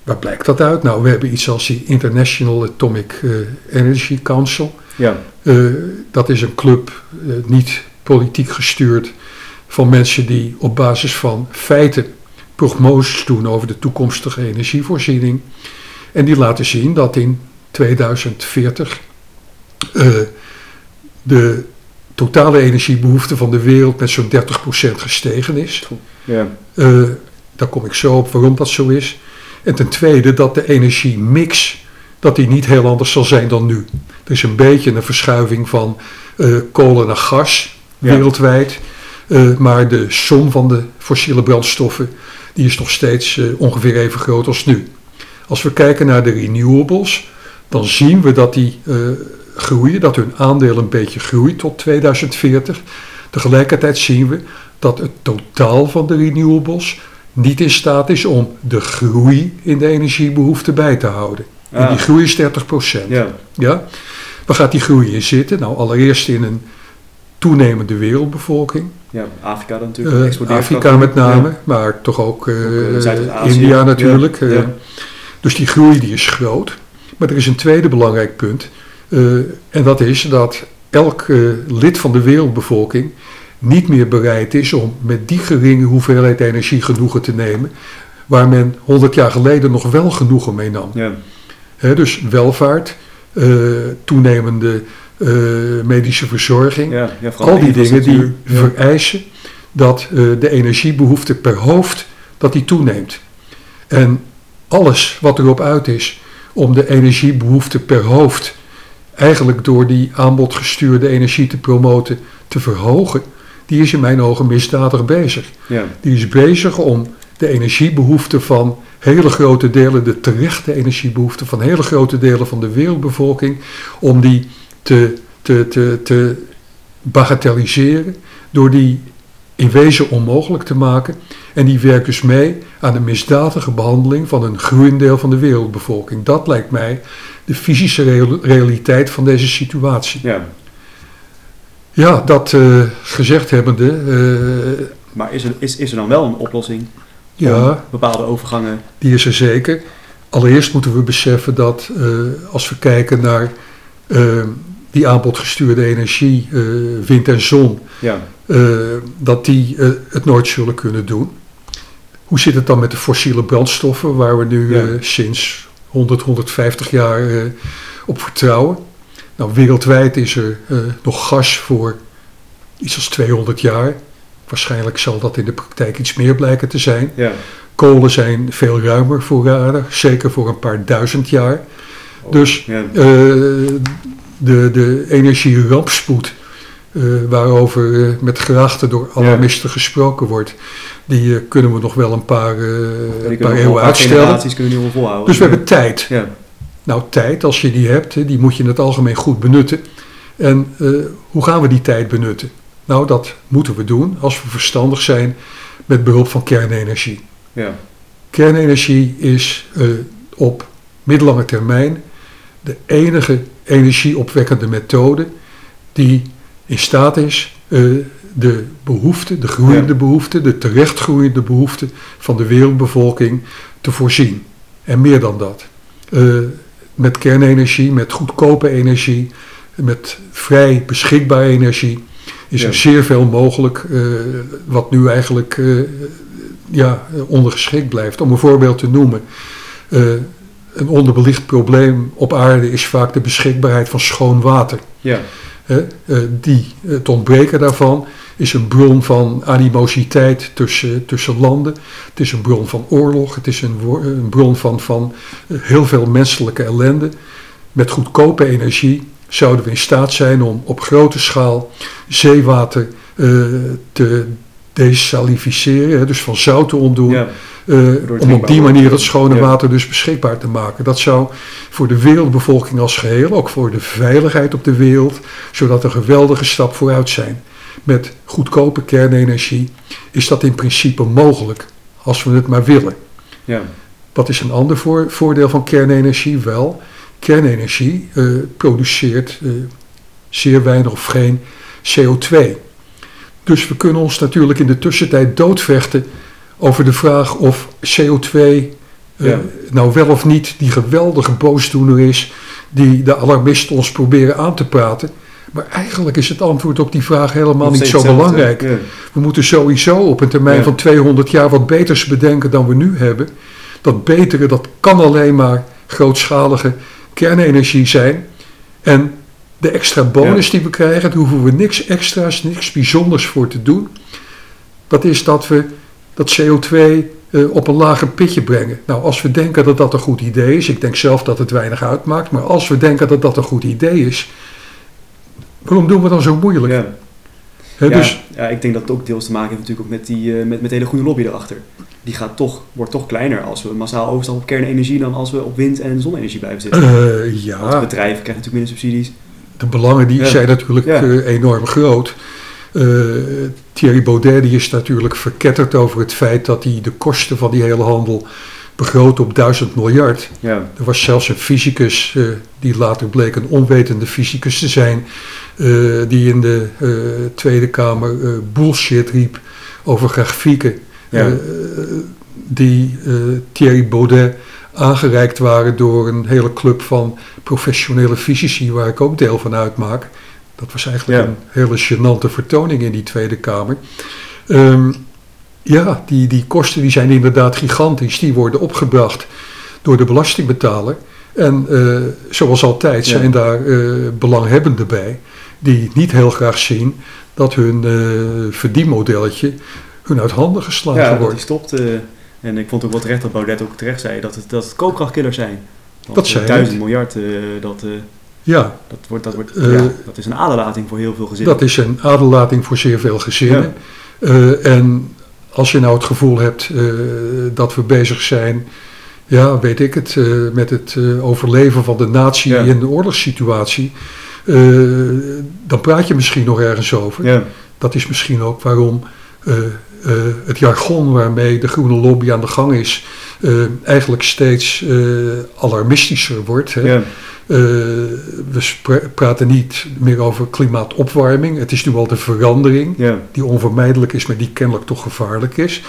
Waar blijkt dat uit? Nou, we hebben iets als die International Atomic eh, Energy Council. Ja. Eh, dat is een club, eh, niet politiek gestuurd, van mensen die op basis van feiten prognoses doen over de toekomstige energievoorziening. En die laten zien dat in 2040 eh, de totale energiebehoefte van de wereld met zo'n 30% gestegen is. Ja. Eh, daar kom ik zo op waarom dat zo is. En ten tweede dat de energiemix dat die niet heel anders zal zijn dan nu. Er is een beetje een verschuiving van eh, kolen naar gas Ja. wereldwijd. Eh, maar de som van de fossiele brandstoffen die is nog steeds ongeveer even groot als nu. Als we kijken naar de renewables, dan zien we dat die groeien, dat hun aandeel een beetje groeit tot 2040. Tegelijkertijd zien we dat het totaal van de renewables niet in staat is om de groei in de energiebehoefte bij te houden. En Ah. die groei is 30%. Ja. Ja? Waar gaat die groei in zitten? Nou, allereerst in een toenemende wereldbevolking. ja, Afrika dan natuurlijk. Eh, Afrika met name, Ja. maar toch ook, eh, Ook. India natuurlijk. Ja, eh. ja. Dus die groei die is groot. Maar er is een tweede belangrijk punt. Eh, en dat is dat elk eh, lid van de wereldbevolking niet meer bereid is om met die geringe hoeveelheid energie genoegen te nemen, waar men 100 jaar geleden nog wel genoegen mee nam. Ja. Dus welvaart, eh, toenemende medische verzorging, Ja, ja, vooral al die dingen die vereisen dat de energiebehoefte per hoofd dat die toeneemt. En alles wat erop uit is om de energiebehoefte per hoofd eigenlijk door die aanbodgestuurde energie te promoten te verhogen, die is in mijn ogen misdadig bezig. Ja. Die is bezig om de energiebehoeften van hele grote delen, de terechte energiebehoeften van hele grote delen van de wereldbevolking, om die te, te, te, te bagatelliseren, door die in wezen onmogelijk te maken. En die werkt dus mee aan de misdadige behandeling van een groeiend deel van de wereldbevolking. Dat lijkt mij de fysische real- realiteit van deze situatie. ja. Ja, dat eh, gezegd hebbende, eh, Maar is er, is, is er dan wel een oplossing ja, bepaalde overgangen? Die is er zeker. Allereerst moeten we beseffen dat eh, als we kijken naar die aanbodgestuurde energie, eh, wind en zon, Ja, eh, dat die eh, het nooit zullen kunnen doen. Hoe zit het dan met de fossiele brandstoffen, waar we nu Ja. sinds 100, 150 jaar op vertrouwen? Nou, wereldwijd is er nog gas voor iets als 200 jaar. Waarschijnlijk zal dat in de praktijk iets meer blijken te zijn. ja. Kolen zijn veel ruimer voorradig, zeker voor een paar duizend jaar. Dus ja. eh, de, de energierampspoed, eh, waarover eh, met grachten door alarmisten gesproken wordt, die eh, kunnen we nog wel een paar, een paar eeuwen uitstellen. kunnen wel volhouden. Dus we hebben tijd. Ja, Nou, tijd, als je die hebt, die moet je in het algemeen goed benutten. En hoe gaan we die tijd benutten? Nou, dat moeten we doen als we verstandig zijn met behulp van kernenergie. ja, Kernenergie is op middellange termijn de enige energieopwekkende methode die in staat is eh, de behoefte, de groeiende Ja. behoefte, de terecht groeiende behoefte van de wereldbevolking te voorzien. En meer dan dat. Eh, met kernenergie, met goedkope energie, met vrij beschikbare energie is Ja. er zeer veel mogelijk eh, wat nu eigenlijk ja, ondergeschikt blijft. Om een voorbeeld te noemen. Eh, een onderbelicht probleem op aarde is vaak de beschikbaarheid van schoon water. ja, eh, die, het ontbreken daarvan is een bron van animositeit tussen, tussen landen. Het is een bron van oorlog. Het is een, een bron van, van eh, heel veel menselijke ellende. Met goedkope energie zouden we in staat zijn om op grote schaal zeewater eh, te desalificeren, dus van zout te ontdoen. ja. Eh, het om op die manier dat schone water dus beschikbaar te maken. Dat zou voor de wereldbevolking als geheel, ook voor de veiligheid op de wereld, zodat een geweldige stap vooruit zijn. Met goedkope kernenergie is dat in principe mogelijk, als we het maar willen. ja. Wat is een ander voor- voordeel van kernenergie? Wel, kernenergie eh, produceert eh, zeer weinig of geen CO2. Dus we kunnen ons natuurlijk in de tussentijd doodvechten over de vraag of CO2 eh, Ja. nou wel of niet die geweldige boosdoener is die de alarmisten ons proberen aan te praten. Maar eigenlijk is het antwoord op die vraag helemaal niet zo belangrijk. Ja. We moeten sowieso op een termijn Ja. van 200 jaar wat beters bedenken dan we nu hebben. Dat betere, dat kan alleen maar grootschalige kernenergie zijn. En de extra bonus die we krijgen, daar hoeven we niks extra's, niks bijzonders voor te doen. Dat is dat we dat CO2 eh, op een lager pitje brengen. Nou, als we denken dat dat een goed idee is, ik denk zelf dat het weinig uitmaakt, maar als we denken dat dat een goed idee is, waarom doen we dan zo moeilijk? Ja. Dus ja, ik denk dat het ook deels te maken heeft natuurlijk ook met, die, eh, met, met hele goede lobby erachter. Die gaat toch, wordt toch kleiner als we massaal overstappen op kernenergie dan als we op wind- en zonne-energie blijven zitten. eh, Want ja, bedrijven krijgen natuurlijk minder subsidies. De belangen die zijn natuurlijk eh, enorm groot. Eh, Thierry Baudet die is natuurlijk verketterd over het feit dat hij de kosten van die hele handel begroot op duizend miljard. Ja, Er was zelfs een fysicus, eh, die later bleek een onwetende fysicus te zijn, die in de Tweede Kamer bullshit riep over grafieken. Ja. die Thierry Baudet aangereikt waren door een hele club van professionele fysici, waar ik ook deel van uitmaak. Dat was eigenlijk Ja. een hele gênante vertoning in die Tweede Kamer. Ehm, ja, die, die kosten die zijn inderdaad gigantisch. Die worden opgebracht door de belastingbetaler. En eh, zoals altijd Ja. zijn daar eh, belanghebbenden bij die niet heel graag zien dat hun eh, verdienmodelletje hun uit handen geslagen Ja, wordt. die stopt. En ik vond ook wel terecht dat Baudet ook terecht zei dat het, dat het koopkrachtkillers zijn. Want, Dat eh, zei Duizend miljard, eh, dat, eh, Ja, dat, wordt, dat, wordt, ja, dat is een aderlating voor heel veel gezinnen. dat is een aderlating voor zeer veel gezinnen. Eh, en als je nou het gevoel hebt dat we bezig zijn, ja, weet ik het, met het overleven van de natie Ja. in de oorlogssituatie, eh, dan praat je misschien nog ergens over. ja, Dat is misschien ook waarom eh, het jargon waarmee de groene lobby aan de gang is, eh, eigenlijk steeds eh, alarmistischer wordt. Hè? ja, we praten niet meer over klimaatopwarming. Het is nu al de verandering ja, die onvermijdelijk is, maar die kennelijk toch gevaarlijk is.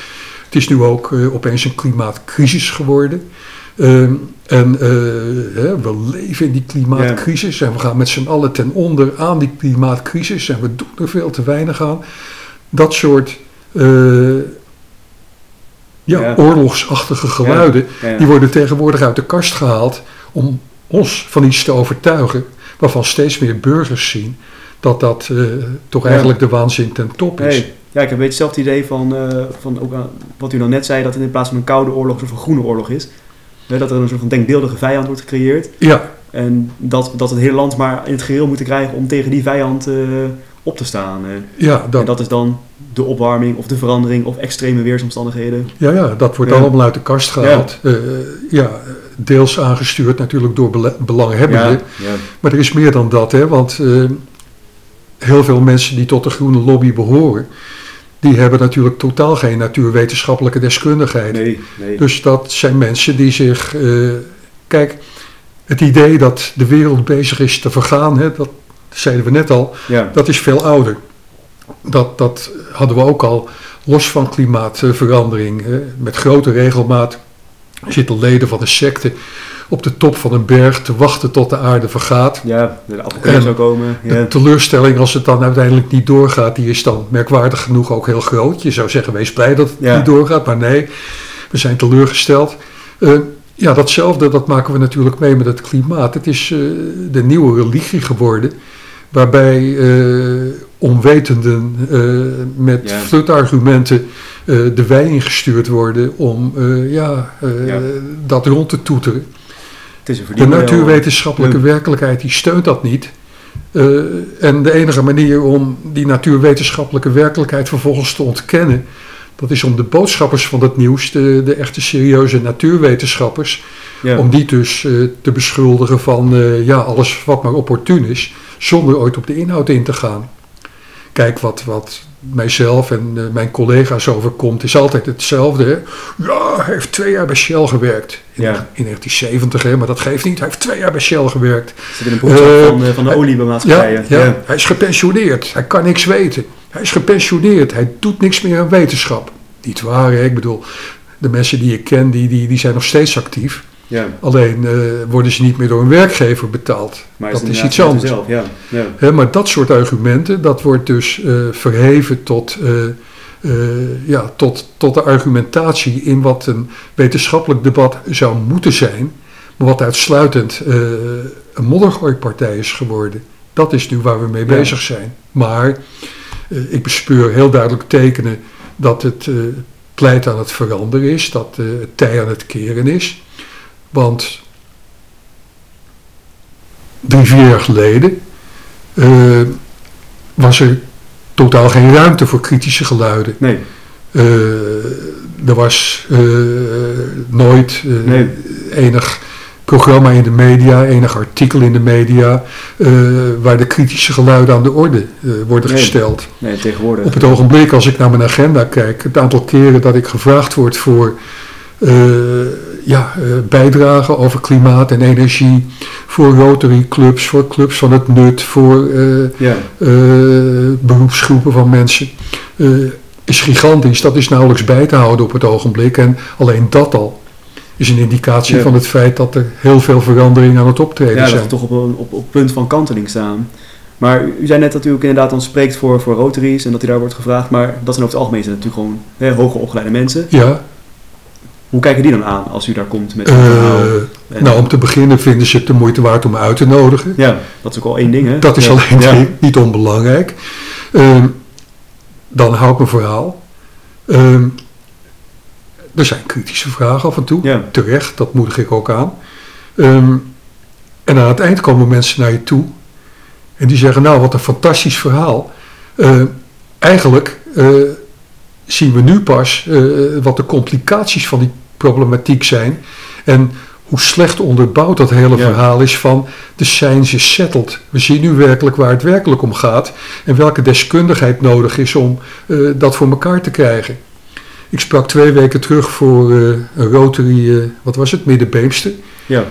Het is nu ook opeens een klimaatcrisis geworden. Ehm, en hè, we leven in die klimaatcrisis en we gaan met z'n allen ten onder aan die klimaatcrisis en we doen er veel te weinig aan. Dat soort eh, ja, Ja. oorlogsachtige geluiden, ja, ja. die worden tegenwoordig uit de kast gehaald om ons van iets te overtuigen, waarvan steeds meer burgers zien dat dat eh, toch eigenlijk de waanzin ten top is. Nee, ja, ik heb een beetje hetzelfde idee van, eh, van ook wat u dan net zei, dat in plaats van een koude oorlog een groene oorlog is. Hè, dat er een soort van denkbeeldige vijand wordt gecreëerd. Ja, En dat, dat het hele land maar in het geheel moeten krijgen om tegen die vijand op te staan. eh. ja, dat, En dat is dan de opwarming of de verandering of extreme weersomstandigheden. ja, ja, dat wordt Ja. allemaal uit de kast gehaald. Ja, ja deels aangestuurd natuurlijk door bele- belanghebbenden. ja, Maar er is meer dan dat, hè, want eh, heel veel mensen die tot de groene lobby behoren, die hebben natuurlijk totaal geen natuurwetenschappelijke deskundigheid. nee, nee. Dus dat zijn mensen die zich. eh, kijk, het idee dat de wereld bezig is te vergaan, hè, dat zeiden we net al, ja, dat is veel ouder. Dat, dat hadden we ook al los van klimaatverandering. Met grote regelmaat zitten leden van de secte op de top van een berg te wachten tot de aarde vergaat. ja, de apocalypse zou komen. De Ja, teleurstelling als het dan uiteindelijk niet doorgaat, die is dan merkwaardig genoeg ook heel groot. Je zou zeggen, wees blij dat het Ja. niet doorgaat, maar nee, we zijn teleurgesteld. Eh, ja, datzelfde, dat maken we natuurlijk mee met het klimaat. Het is eh, de nieuwe religie geworden, waarbij eh, onwetenden eh, met Ja. flutargumenten eh, de wei ingestuurd worden om ja, Ja. dat rond te toeteren. het is een De natuurwetenschappelijke werkelijkheid die steunt dat niet. En de enige manier om die natuurwetenschappelijke werkelijkheid vervolgens te ontkennen, dat is om de boodschappers van het nieuws, de, de echte serieuze natuurwetenschappers, Ja. om die dus te beschuldigen van ja, alles wat maar opportun is, zonder ooit op de inhoud in te gaan. Kijk, wat, wat mijzelf en eh, mijn collega's overkomt, is altijd hetzelfde. Hè? Ja, hij heeft twee jaar bij Shell gewerkt. In, Ja. in 1970, hè, maar dat geeft niet. Hij heeft twee jaar bij Shell gewerkt. zit in een broekzak Eh, van, de- van de ja, oliemaatschappijen. Ja, ja, hij is gepensioneerd. Hij kan niks weten. Hij is gepensioneerd. Hij doet niks meer aan wetenschap. Niet waar, hè? Ik bedoel, de mensen die ik ken, die, die, die zijn nog steeds actief. Ja, Alleen eh, worden ze niet meer door een werkgever betaald. maar dat is iets anders. Zelf, ja, ja. Hè, maar dat soort argumenten, dat wordt dus eh, verheven tot, eh, ja, tot, tot de argumentatie in wat een wetenschappelijk debat zou moeten zijn, maar wat uitsluitend een moddergooipartij is geworden. Dat is nu waar we mee Ja. bezig zijn. Maar ik bespeur heel duidelijk tekenen dat het pleit aan het veranderen is, dat het tij aan het keren is. Want drie, vier jaar geleden eh, was er totaal geen ruimte voor kritische geluiden. Nee, Eh, er was eh, nooit Nee. enig programma in de media, enig artikel in de media, waar de kritische geluiden aan de orde worden Nee. gesteld. nee, tegenwoordig. Op het ogenblik, als ik naar mijn agenda kijk, het aantal keren dat ik gevraagd word voor ja, eh, bijdragen over klimaat en energie, voor Rotary clubs, voor clubs van het nut, voor eh, Ja, eh, beroepsgroepen van mensen, is gigantisch. Dat is nauwelijks bij te houden op het ogenblik. En alleen dat al is een indicatie Ja. van het feit dat er heel veel veranderingen aan het optreden ja dat zijn. we toch op een op, op punt van kanteling staan. Maar u zei net dat u ook inderdaad dan spreekt voor, voor Rotaries en dat u daar wordt gevraagd. Maar dat zijn over het algemeen zijn natuurlijk gewoon hè, hoger opgeleide mensen. Ja, Hoe kijken die dan aan als u daar komt met een verhaal? eh, En- nou om te beginnen vinden ze het de moeite waard om uit te nodigen. Ja, dat is ook al één ding, hè? Dat is Ja. alleen ding, niet onbelangrijk. Ehm, dan hou ik mijn verhaal. Ehm, er zijn kritische vragen af en toe. Ja. Terecht, dat moedig ik ook aan. Ehm, en aan het eind komen mensen naar je toe. En die zeggen, nou wat een fantastisch verhaal. Eigenlijk eh, zien we nu pas eh, wat de complicaties van die problematiek zijn. En hoe slecht onderbouwd dat hele Ja. verhaal is van de science is settled. We zien nu werkelijk waar het werkelijk om gaat. En welke deskundigheid nodig is om eh, dat voor elkaar te krijgen. Ik sprak twee weken terug voor eh, een Rotary, eh, wat was het, Middenbeemster. Ja,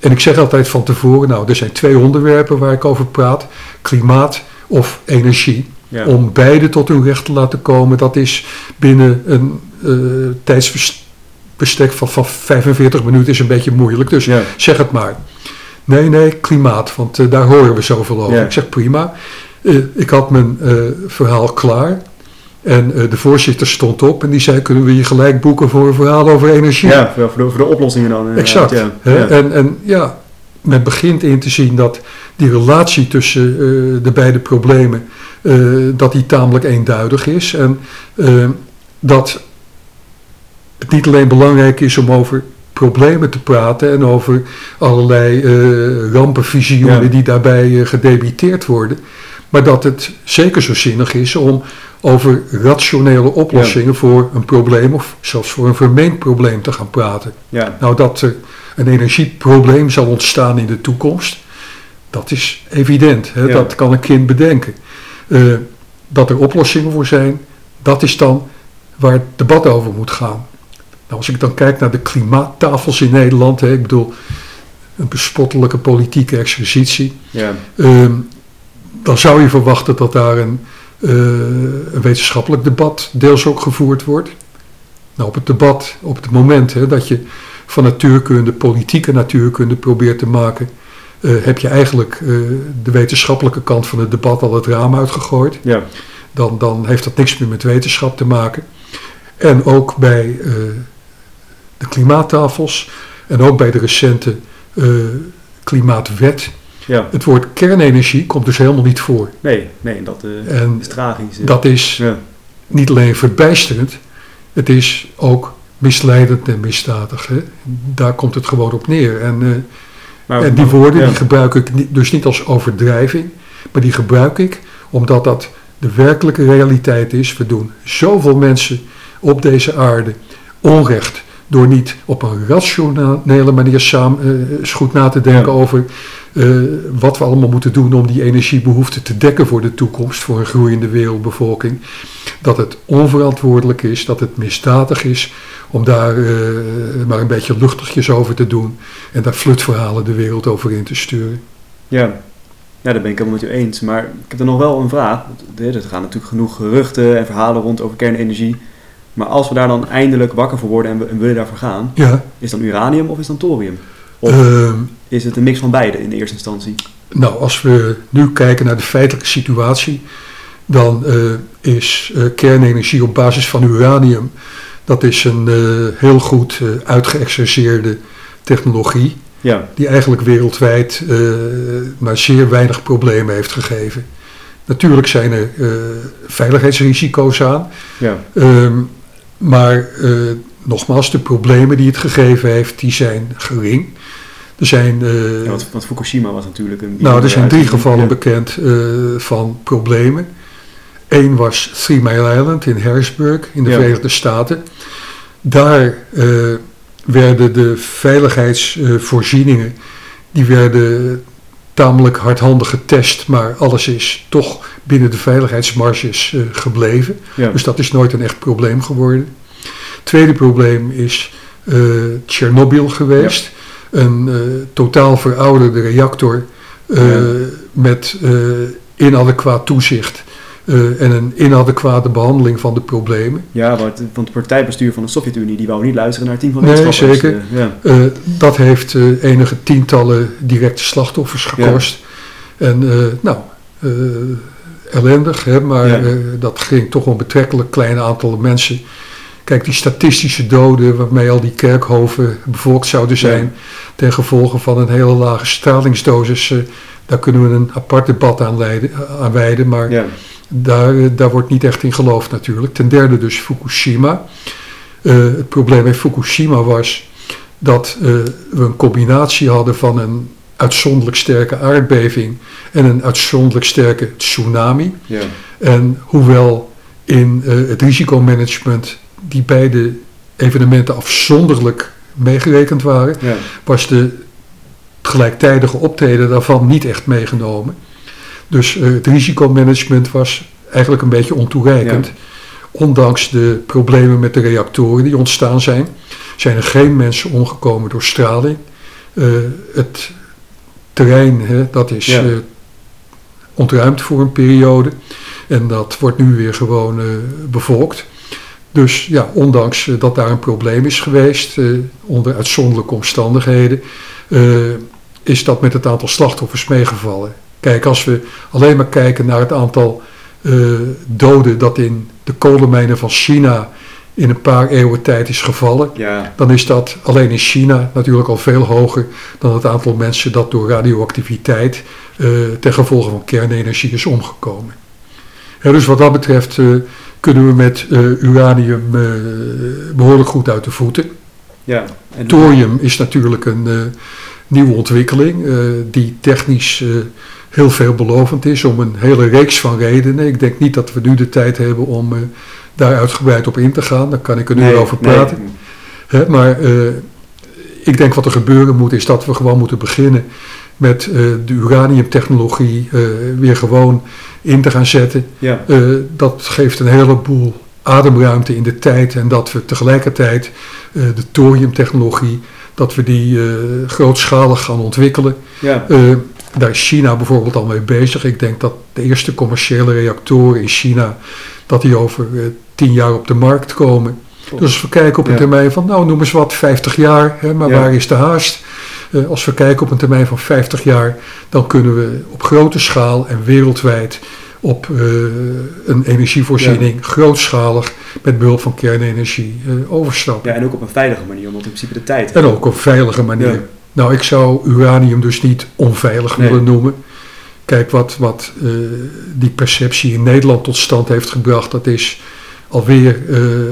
en ik zeg altijd van tevoren, nou, er zijn twee onderwerpen waar ik over praat. Klimaat of energie. Ja. Om beide tot hun recht te laten komen, dat is binnen een eh, tijdsbestek van, van 45 minuten is een beetje moeilijk. Dus ja. zeg het maar. Nee, nee, klimaat, want eh, daar horen we zoveel over. Ja. Ik zeg prima. Eh, ik had mijn verhaal klaar. En de voorzitter stond op en die zei: Kunnen we je gelijk boeken voor een verhaal over energie? Ja, voor, de, voor de oplossingen dan. exact. Ja. Ja. En, en ja, men begint in te zien dat die relatie tussen eh, de beide problemen, eh, dat die tamelijk eenduidig is. En eh, dat het niet alleen belangrijk is om over problemen te praten en over allerlei rampenvisioenen Ja. die daarbij gedebiteerd worden. Maar dat het zeker zo zinnig is om over rationele oplossingen voor een probleem of zelfs voor een vermeend probleem te gaan praten. ja. Nou, dat er een energieprobleem zal ontstaan in de toekomst, dat is evident. Hè? Ja. Dat kan een kind bedenken. Eh, dat er oplossingen voor zijn, dat is dan waar het debat over moet gaan. Nou, als ik dan kijk naar de klimaattafels in Nederland, hè, ik bedoel, een bespottelijke politieke exercitie, ja. Ehm, dan zou je verwachten dat daar een, eh, een wetenschappelijk debat deels ook gevoerd wordt. Nou, op het debat, op het moment hè, dat je van natuurkunde, politieke natuurkunde probeert te maken, eh, heb je eigenlijk eh, de wetenschappelijke kant van het debat al het raam uitgegooid. ja. Dan, dan heeft dat niks meer met wetenschap te maken. En ook bij de klimaattafels en ook bij de recente klimaatwet ja. het woord kernenergie komt dus helemaal niet voor. Nee, nee, dat En is tragisch. dat is ja. niet alleen verbijsterend, het is ook misleidend en misdadig. Hè? Daar komt het gewoon op neer. En, eh, Maar, en die maar- woorden die gebruik ik niet, dus niet als overdrijving, maar die gebruik ik omdat dat de werkelijke realiteit is. We doen zoveel mensen op deze aarde onrecht door niet op een rationele manier samen, eh, eens goed na te denken Ja. over eh, wat we allemaal moeten doen om die energiebehoeften te dekken voor de toekomst, voor een groeiende wereldbevolking. Dat het onverantwoordelijk is, dat het misdadig is om daar eh, maar een beetje luchtigjes over te doen en daar flutverhalen de wereld over in te sturen. Ja. ja, daar ben ik helemaal met u eens. Maar ik heb er nog wel een vraag. Er er gaan natuurlijk genoeg geruchten en verhalen rond over kernenergie. Maar als we daar dan eindelijk wakker voor worden en we, en willen daarvoor gaan, Ja, is dan uranium of is dan thorium? Of ehm, is het een mix van beide in de eerste instantie? Nou, als we nu kijken naar de feitelijke situatie, dan eh, is eh, kernenergie op basis van uranium, dat is een eh, heel goed uitgeëxerceerde technologie, Ja, die eigenlijk wereldwijd maar zeer weinig problemen heeft gegeven. Natuurlijk zijn er veiligheidsrisico's aan, ja, ehm, maar nogmaals, de problemen die het gegeven heeft, die zijn gering. Er zijn ja want, want Fukushima was natuurlijk een... nou, er zijn drie gevallen Ja. bekend eh, van problemen. Eén was Three Mile Island in Harrisburg in de Ja. Verenigde Staten. Daar eh, werden de veiligheidsvoorzieningen die werden tamelijk hardhandig getest, maar alles is toch binnen de veiligheidsmarges gebleven. Dus dat is nooit een echt probleem geworden. Tweede probleem is eh Tsjernobyl geweest. Een eh, totaal verouderde reactor eh, Ja. met inadequaat toezicht en een inadequate behandeling van de problemen. ja want, het partijbestuur van de Sovjet-Unie die wou niet luisteren naar het team van Nee, wetenschappers. zeker. Eh, ja. Dat heeft enige tientallen directe slachtoffers gekost. En nou, ellendig, hè, maar Ja. dat ging toch om een betrekkelijk klein aantal mensen. Kijk, die statistische doden waarmee al die kerkhoven bevolkt zouden zijn Ja. ten gevolge van een hele lage stralingsdosis, eh, daar kunnen we een apart debat aan, leiden, aan wijden, maar Ja. daar, eh, daar wordt niet echt in geloofd natuurlijk. Ten derde dus Fukushima. Eh, het probleem bij Fukushima was dat eh, we een combinatie hadden van een uitzonderlijk sterke aardbeving en een uitzonderlijk sterke tsunami. Ja. En hoewel in eh, het risicomanagement die beide evenementen afzonderlijk meegerekend waren, Ja. was de gelijktijdige optreden daarvan niet echt meegenomen. Dus eh, het risicomanagement was eigenlijk een beetje ontoereikend. Ondanks de problemen met de reactoren die ontstaan zijn, zijn er geen mensen omgekomen door straling. Eh, het terrein, hè, dat is Ja. eh, ontruimd voor een periode. En dat wordt nu weer gewoon bevolkt. Dus ja, ondanks eh, dat daar een probleem is geweest, eh, onder uitzonderlijke omstandigheden, eh, is dat met het aantal slachtoffers meegevallen. Kijk, als we alleen maar kijken naar het aantal doden dat in de kolenmijnen van China in een paar eeuwen tijd is gevallen, Ja. dan is dat alleen in China natuurlijk al veel hoger dan het aantal mensen dat door radioactiviteit ten gevolge van kernenergie is omgekomen. Hè, dus wat dat betreft kunnen we met eh, uranium eh, behoorlijk goed uit de voeten. Ja. En Thorium is natuurlijk een eh, nieuwe ontwikkeling die technisch heel veelbelovend is om een hele reeks van redenen. Ik denk niet dat we nu de tijd hebben om eh, daar uitgebreid op in te gaan. Daar kan ik uur Nee, over nee. praten. Hè, maar ik denk wat er gebeuren moet is dat we gewoon moeten beginnen met eh, de uraniumtechnologie eh, weer gewoon in te gaan zetten. Ja. Eh, dat geeft een heleboel ademruimte in de tijd en dat we tegelijkertijd de thoriumtechnologie, dat we die grootschalig gaan ontwikkelen. Ja. Daar is China bijvoorbeeld al mee bezig. Ik denk dat de eerste commerciële reactoren in China, dat die over tien jaar op de markt komen. Dus als we kijken op een Ja. termijn van, nou noem eens wat, 50 jaar, hè, maar Ja. waar is de haast? Eh, als we kijken op een termijn van 50 jaar, dan kunnen we op grote schaal en wereldwijd op eh, een energievoorziening grootschalig met behulp van kernenergie eh, overstappen. ja, en ook op een veilige manier, omdat in principe de tijd... En ook op veilige manier. Ja. Nou, ik zou uranium dus niet onveilig Nee. willen noemen. Kijk, wat, wat die perceptie in Nederland tot stand heeft gebracht, dat is alweer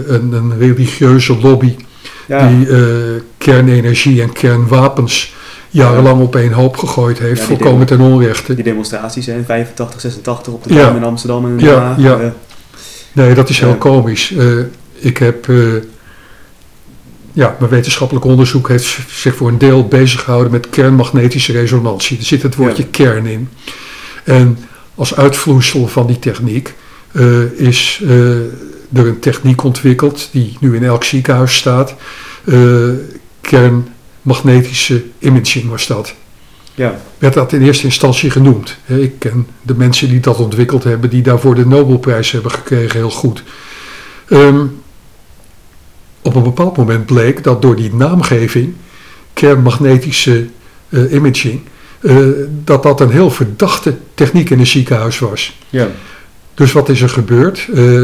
een, een religieuze lobby Ja. die kernenergie en kernwapens jarenlang op één hoop gegooid heeft, Ja, volkomen ten onrechte. Die demonstraties in 85, 86 op de Ja. Dam in Amsterdam en in Ja, Den Haag. ja. eh, Nee, dat is heel Ja. komisch. Eh, ik heb, eh, ja, mijn wetenschappelijk onderzoek heeft zich voor een deel bezig gehouden met kernmagnetische resonantie. Er zit het woordje kern in. En als uitvloeisel van die techniek eh, is eh, er een techniek ontwikkeld die nu in elk ziekenhuis staat. Eh, kernmagnetische imaging was dat ja. werd dat in eerste instantie genoemd. Ik ken de mensen die dat ontwikkeld hebben, die daarvoor de Nobelprijs hebben gekregen, heel goed. Ehm, op een bepaald moment bleek dat door die naamgeving, kernmagnetische eh, imaging, eh, dat dat een heel verdachte techniek in een ziekenhuis was. ja. Dus wat is er gebeurd? Eh,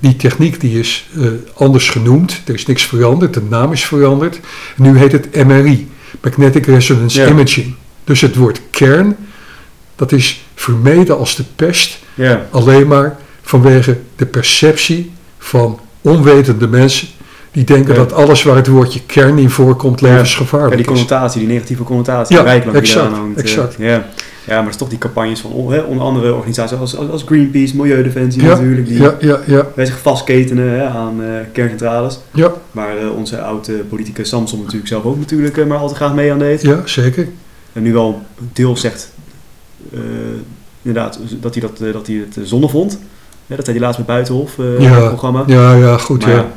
die techniek die is eh, anders genoemd. Er is niks veranderd. De naam is veranderd. Nu heet het MRI. Magnetic Resonance Ja. Imaging. Dus het woord kern, dat is vermeden als de pest. Ja. Alleen maar vanwege de perceptie van onwetende mensen. Die denken Ja. dat alles waar het woordje kern in voorkomt Ja, levensgevaarlijk die is. connotatie, die negatieve connotatie, Ja, die die exact, hangt. eh, exact. ja. Ja, maar het is toch die campagnes van hè, onder andere organisaties als, als, als Greenpeace, Milieudefensie Ja, natuurlijk, die Ja, ja, ja, wij zich vastketenen hè, aan eh, kerncentrales. ja, Waar eh, onze oude politicus Samson natuurlijk zelf ook natuurlijk eh, maar al te graag mee aan deed. ja, zeker. En nu wel deels zegt, inderdaad, dat hij, dat, dat hij het zonde vond. Ja, dat zei hij laatst met Buitenhof, Ja, programma. Ja, ja, goed. Maar ja.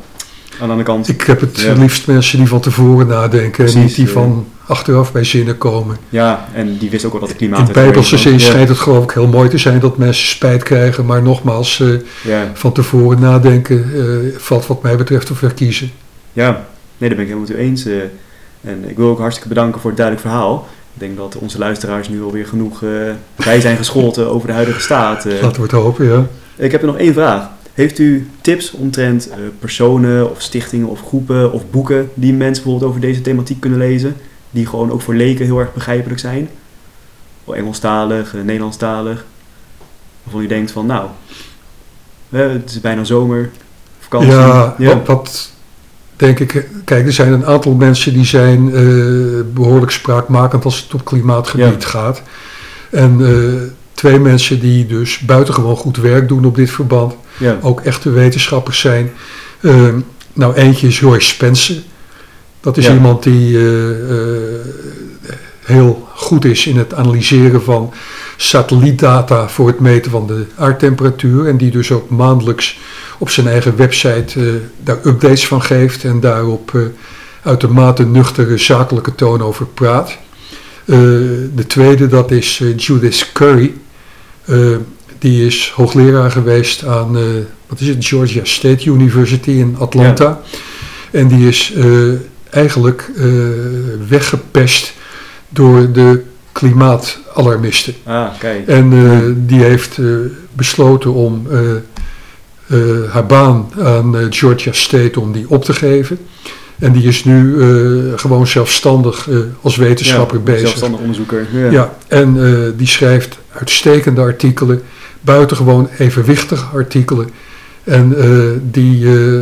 Ja, aan de andere kant, Ik heb het Ja. liefst mensen die van tevoren nadenken en niet die van achteraf bij zinnen komen. ja, en die wist ook wel dat het klimaat... In het bijbelse zin was. schijnt het geloof ik heel mooi te zijn dat mensen spijt krijgen, maar nogmaals, eh, Ja, ja, van tevoren nadenken eh, valt wat mij betreft te verkiezen. ja, nee, daar ben ik helemaal met u eens. eh. en ik wil ook hartstikke bedanken voor het duidelijk verhaal. Ik denk dat onze luisteraars nu alweer genoeg bij zijn gescholden over de huidige staat. Laten we het hopen, ja. Ik heb er nog één vraag. Heeft u tips omtrent eh, personen of stichtingen of groepen of boeken die mensen bijvoorbeeld over deze thematiek kunnen lezen? Die gewoon ook voor leken heel erg begrijpelijk zijn? Of Engelstalig, eh, Nederlandstalig? Waarvan u denkt van nou, het is bijna zomer, vakantie. Ja, Wat, wat denk ik... Kijk, er zijn een aantal mensen die zijn eh, behoorlijk spraakmakend als het op klimaatgebied Ja. gaat. En twee mensen die dus buitengewoon goed werk doen op dit verband. Ja. ook echte wetenschappers zijn. Ehm, nou, eentje is Joyce Spencer. Dat is Ja. iemand die eh, eh, heel goed is in het analyseren van satellietdata voor het meten van de aardtemperatuur. En die dus ook maandelijks op zijn eigen website eh, daar updates van geeft en daarop uitermate nuchtere zakelijke toon over praat. De tweede, dat is Judith Curry. Die is hoogleraar geweest aan, eh, wat is het, Georgia State University in Atlanta. En die is eh, eigenlijk eh, weggepest door de klimaatalarmisten. Ah. En die heeft besloten om haar baan aan Georgia State om die op te geven. En die is nu gewoon zelfstandig als wetenschapper Ja, bezig. Zelfstandig onderzoeker. Ja. Ja, en die schrijft uitstekende artikelen, buitengewoon evenwichtige artikelen. En eh, die eh,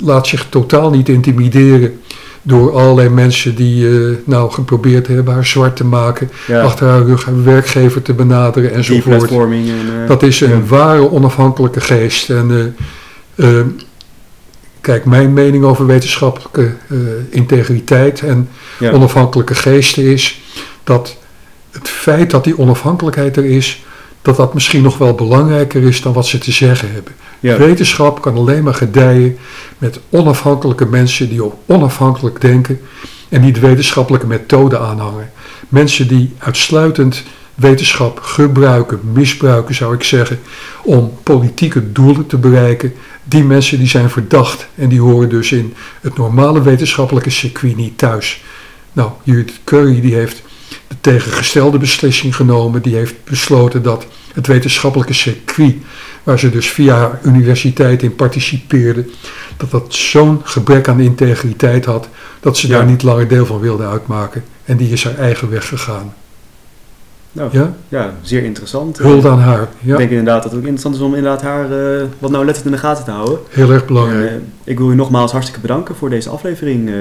laat zich totaal niet intimideren door allerlei mensen die eh, nou geprobeerd hebben haar zwart te maken, Ja. achter haar rug haar werkgever te benaderen enzovoort. En... eh, Dat is een ja. ware onafhankelijke geest. En kijk, mijn mening over wetenschappelijke integriteit en ja. onafhankelijke geesten is dat het feit dat die onafhankelijkheid er is, dat dat misschien nog wel belangrijker is dan wat ze te zeggen hebben. Ja. Wetenschap kan alleen maar gedijen met onafhankelijke mensen die ook onafhankelijk denken en die de wetenschappelijke methode aanhangen. Mensen die uitsluitend wetenschap gebruiken, misbruiken zou ik zeggen, om politieke doelen te bereiken. Die mensen die zijn verdacht en die horen dus in het normale wetenschappelijke circuit niet thuis. Nou, Judith Curry die heeft tegengestelde beslissing genomen. Die heeft besloten dat het wetenschappelijke circuit, waar ze dus via haar universiteit in participeerde, dat dat zo'n gebrek aan integriteit had, dat ze Ja. daar niet langer deel van wilde uitmaken. En die is haar eigen weg gegaan. Nou, Ja? ja, zeer interessant. Hulde aan haar. Ik denk inderdaad dat het ook interessant is om inderdaad haar eh, wat nauwlettend in de gaten te houden. heel erg belangrijk. Eh, ik wil u nogmaals hartstikke bedanken voor deze aflevering. eh,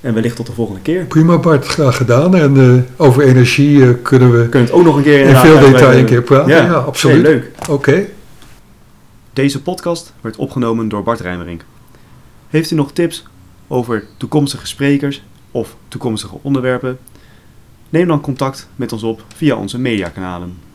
en wellicht tot de volgende keer. Prima Bart, graag gedaan. En eh, over energie eh, kunnen we kunnen het ook nog een keer in veel detail een keer praten. Ja, absoluut. Nee, leuk. Oké. Deze podcast werd opgenomen door Bart Rijmerink. Heeft u nog tips over toekomstige sprekers of toekomstige onderwerpen? Neem dan contact met ons op via onze mediakanalen.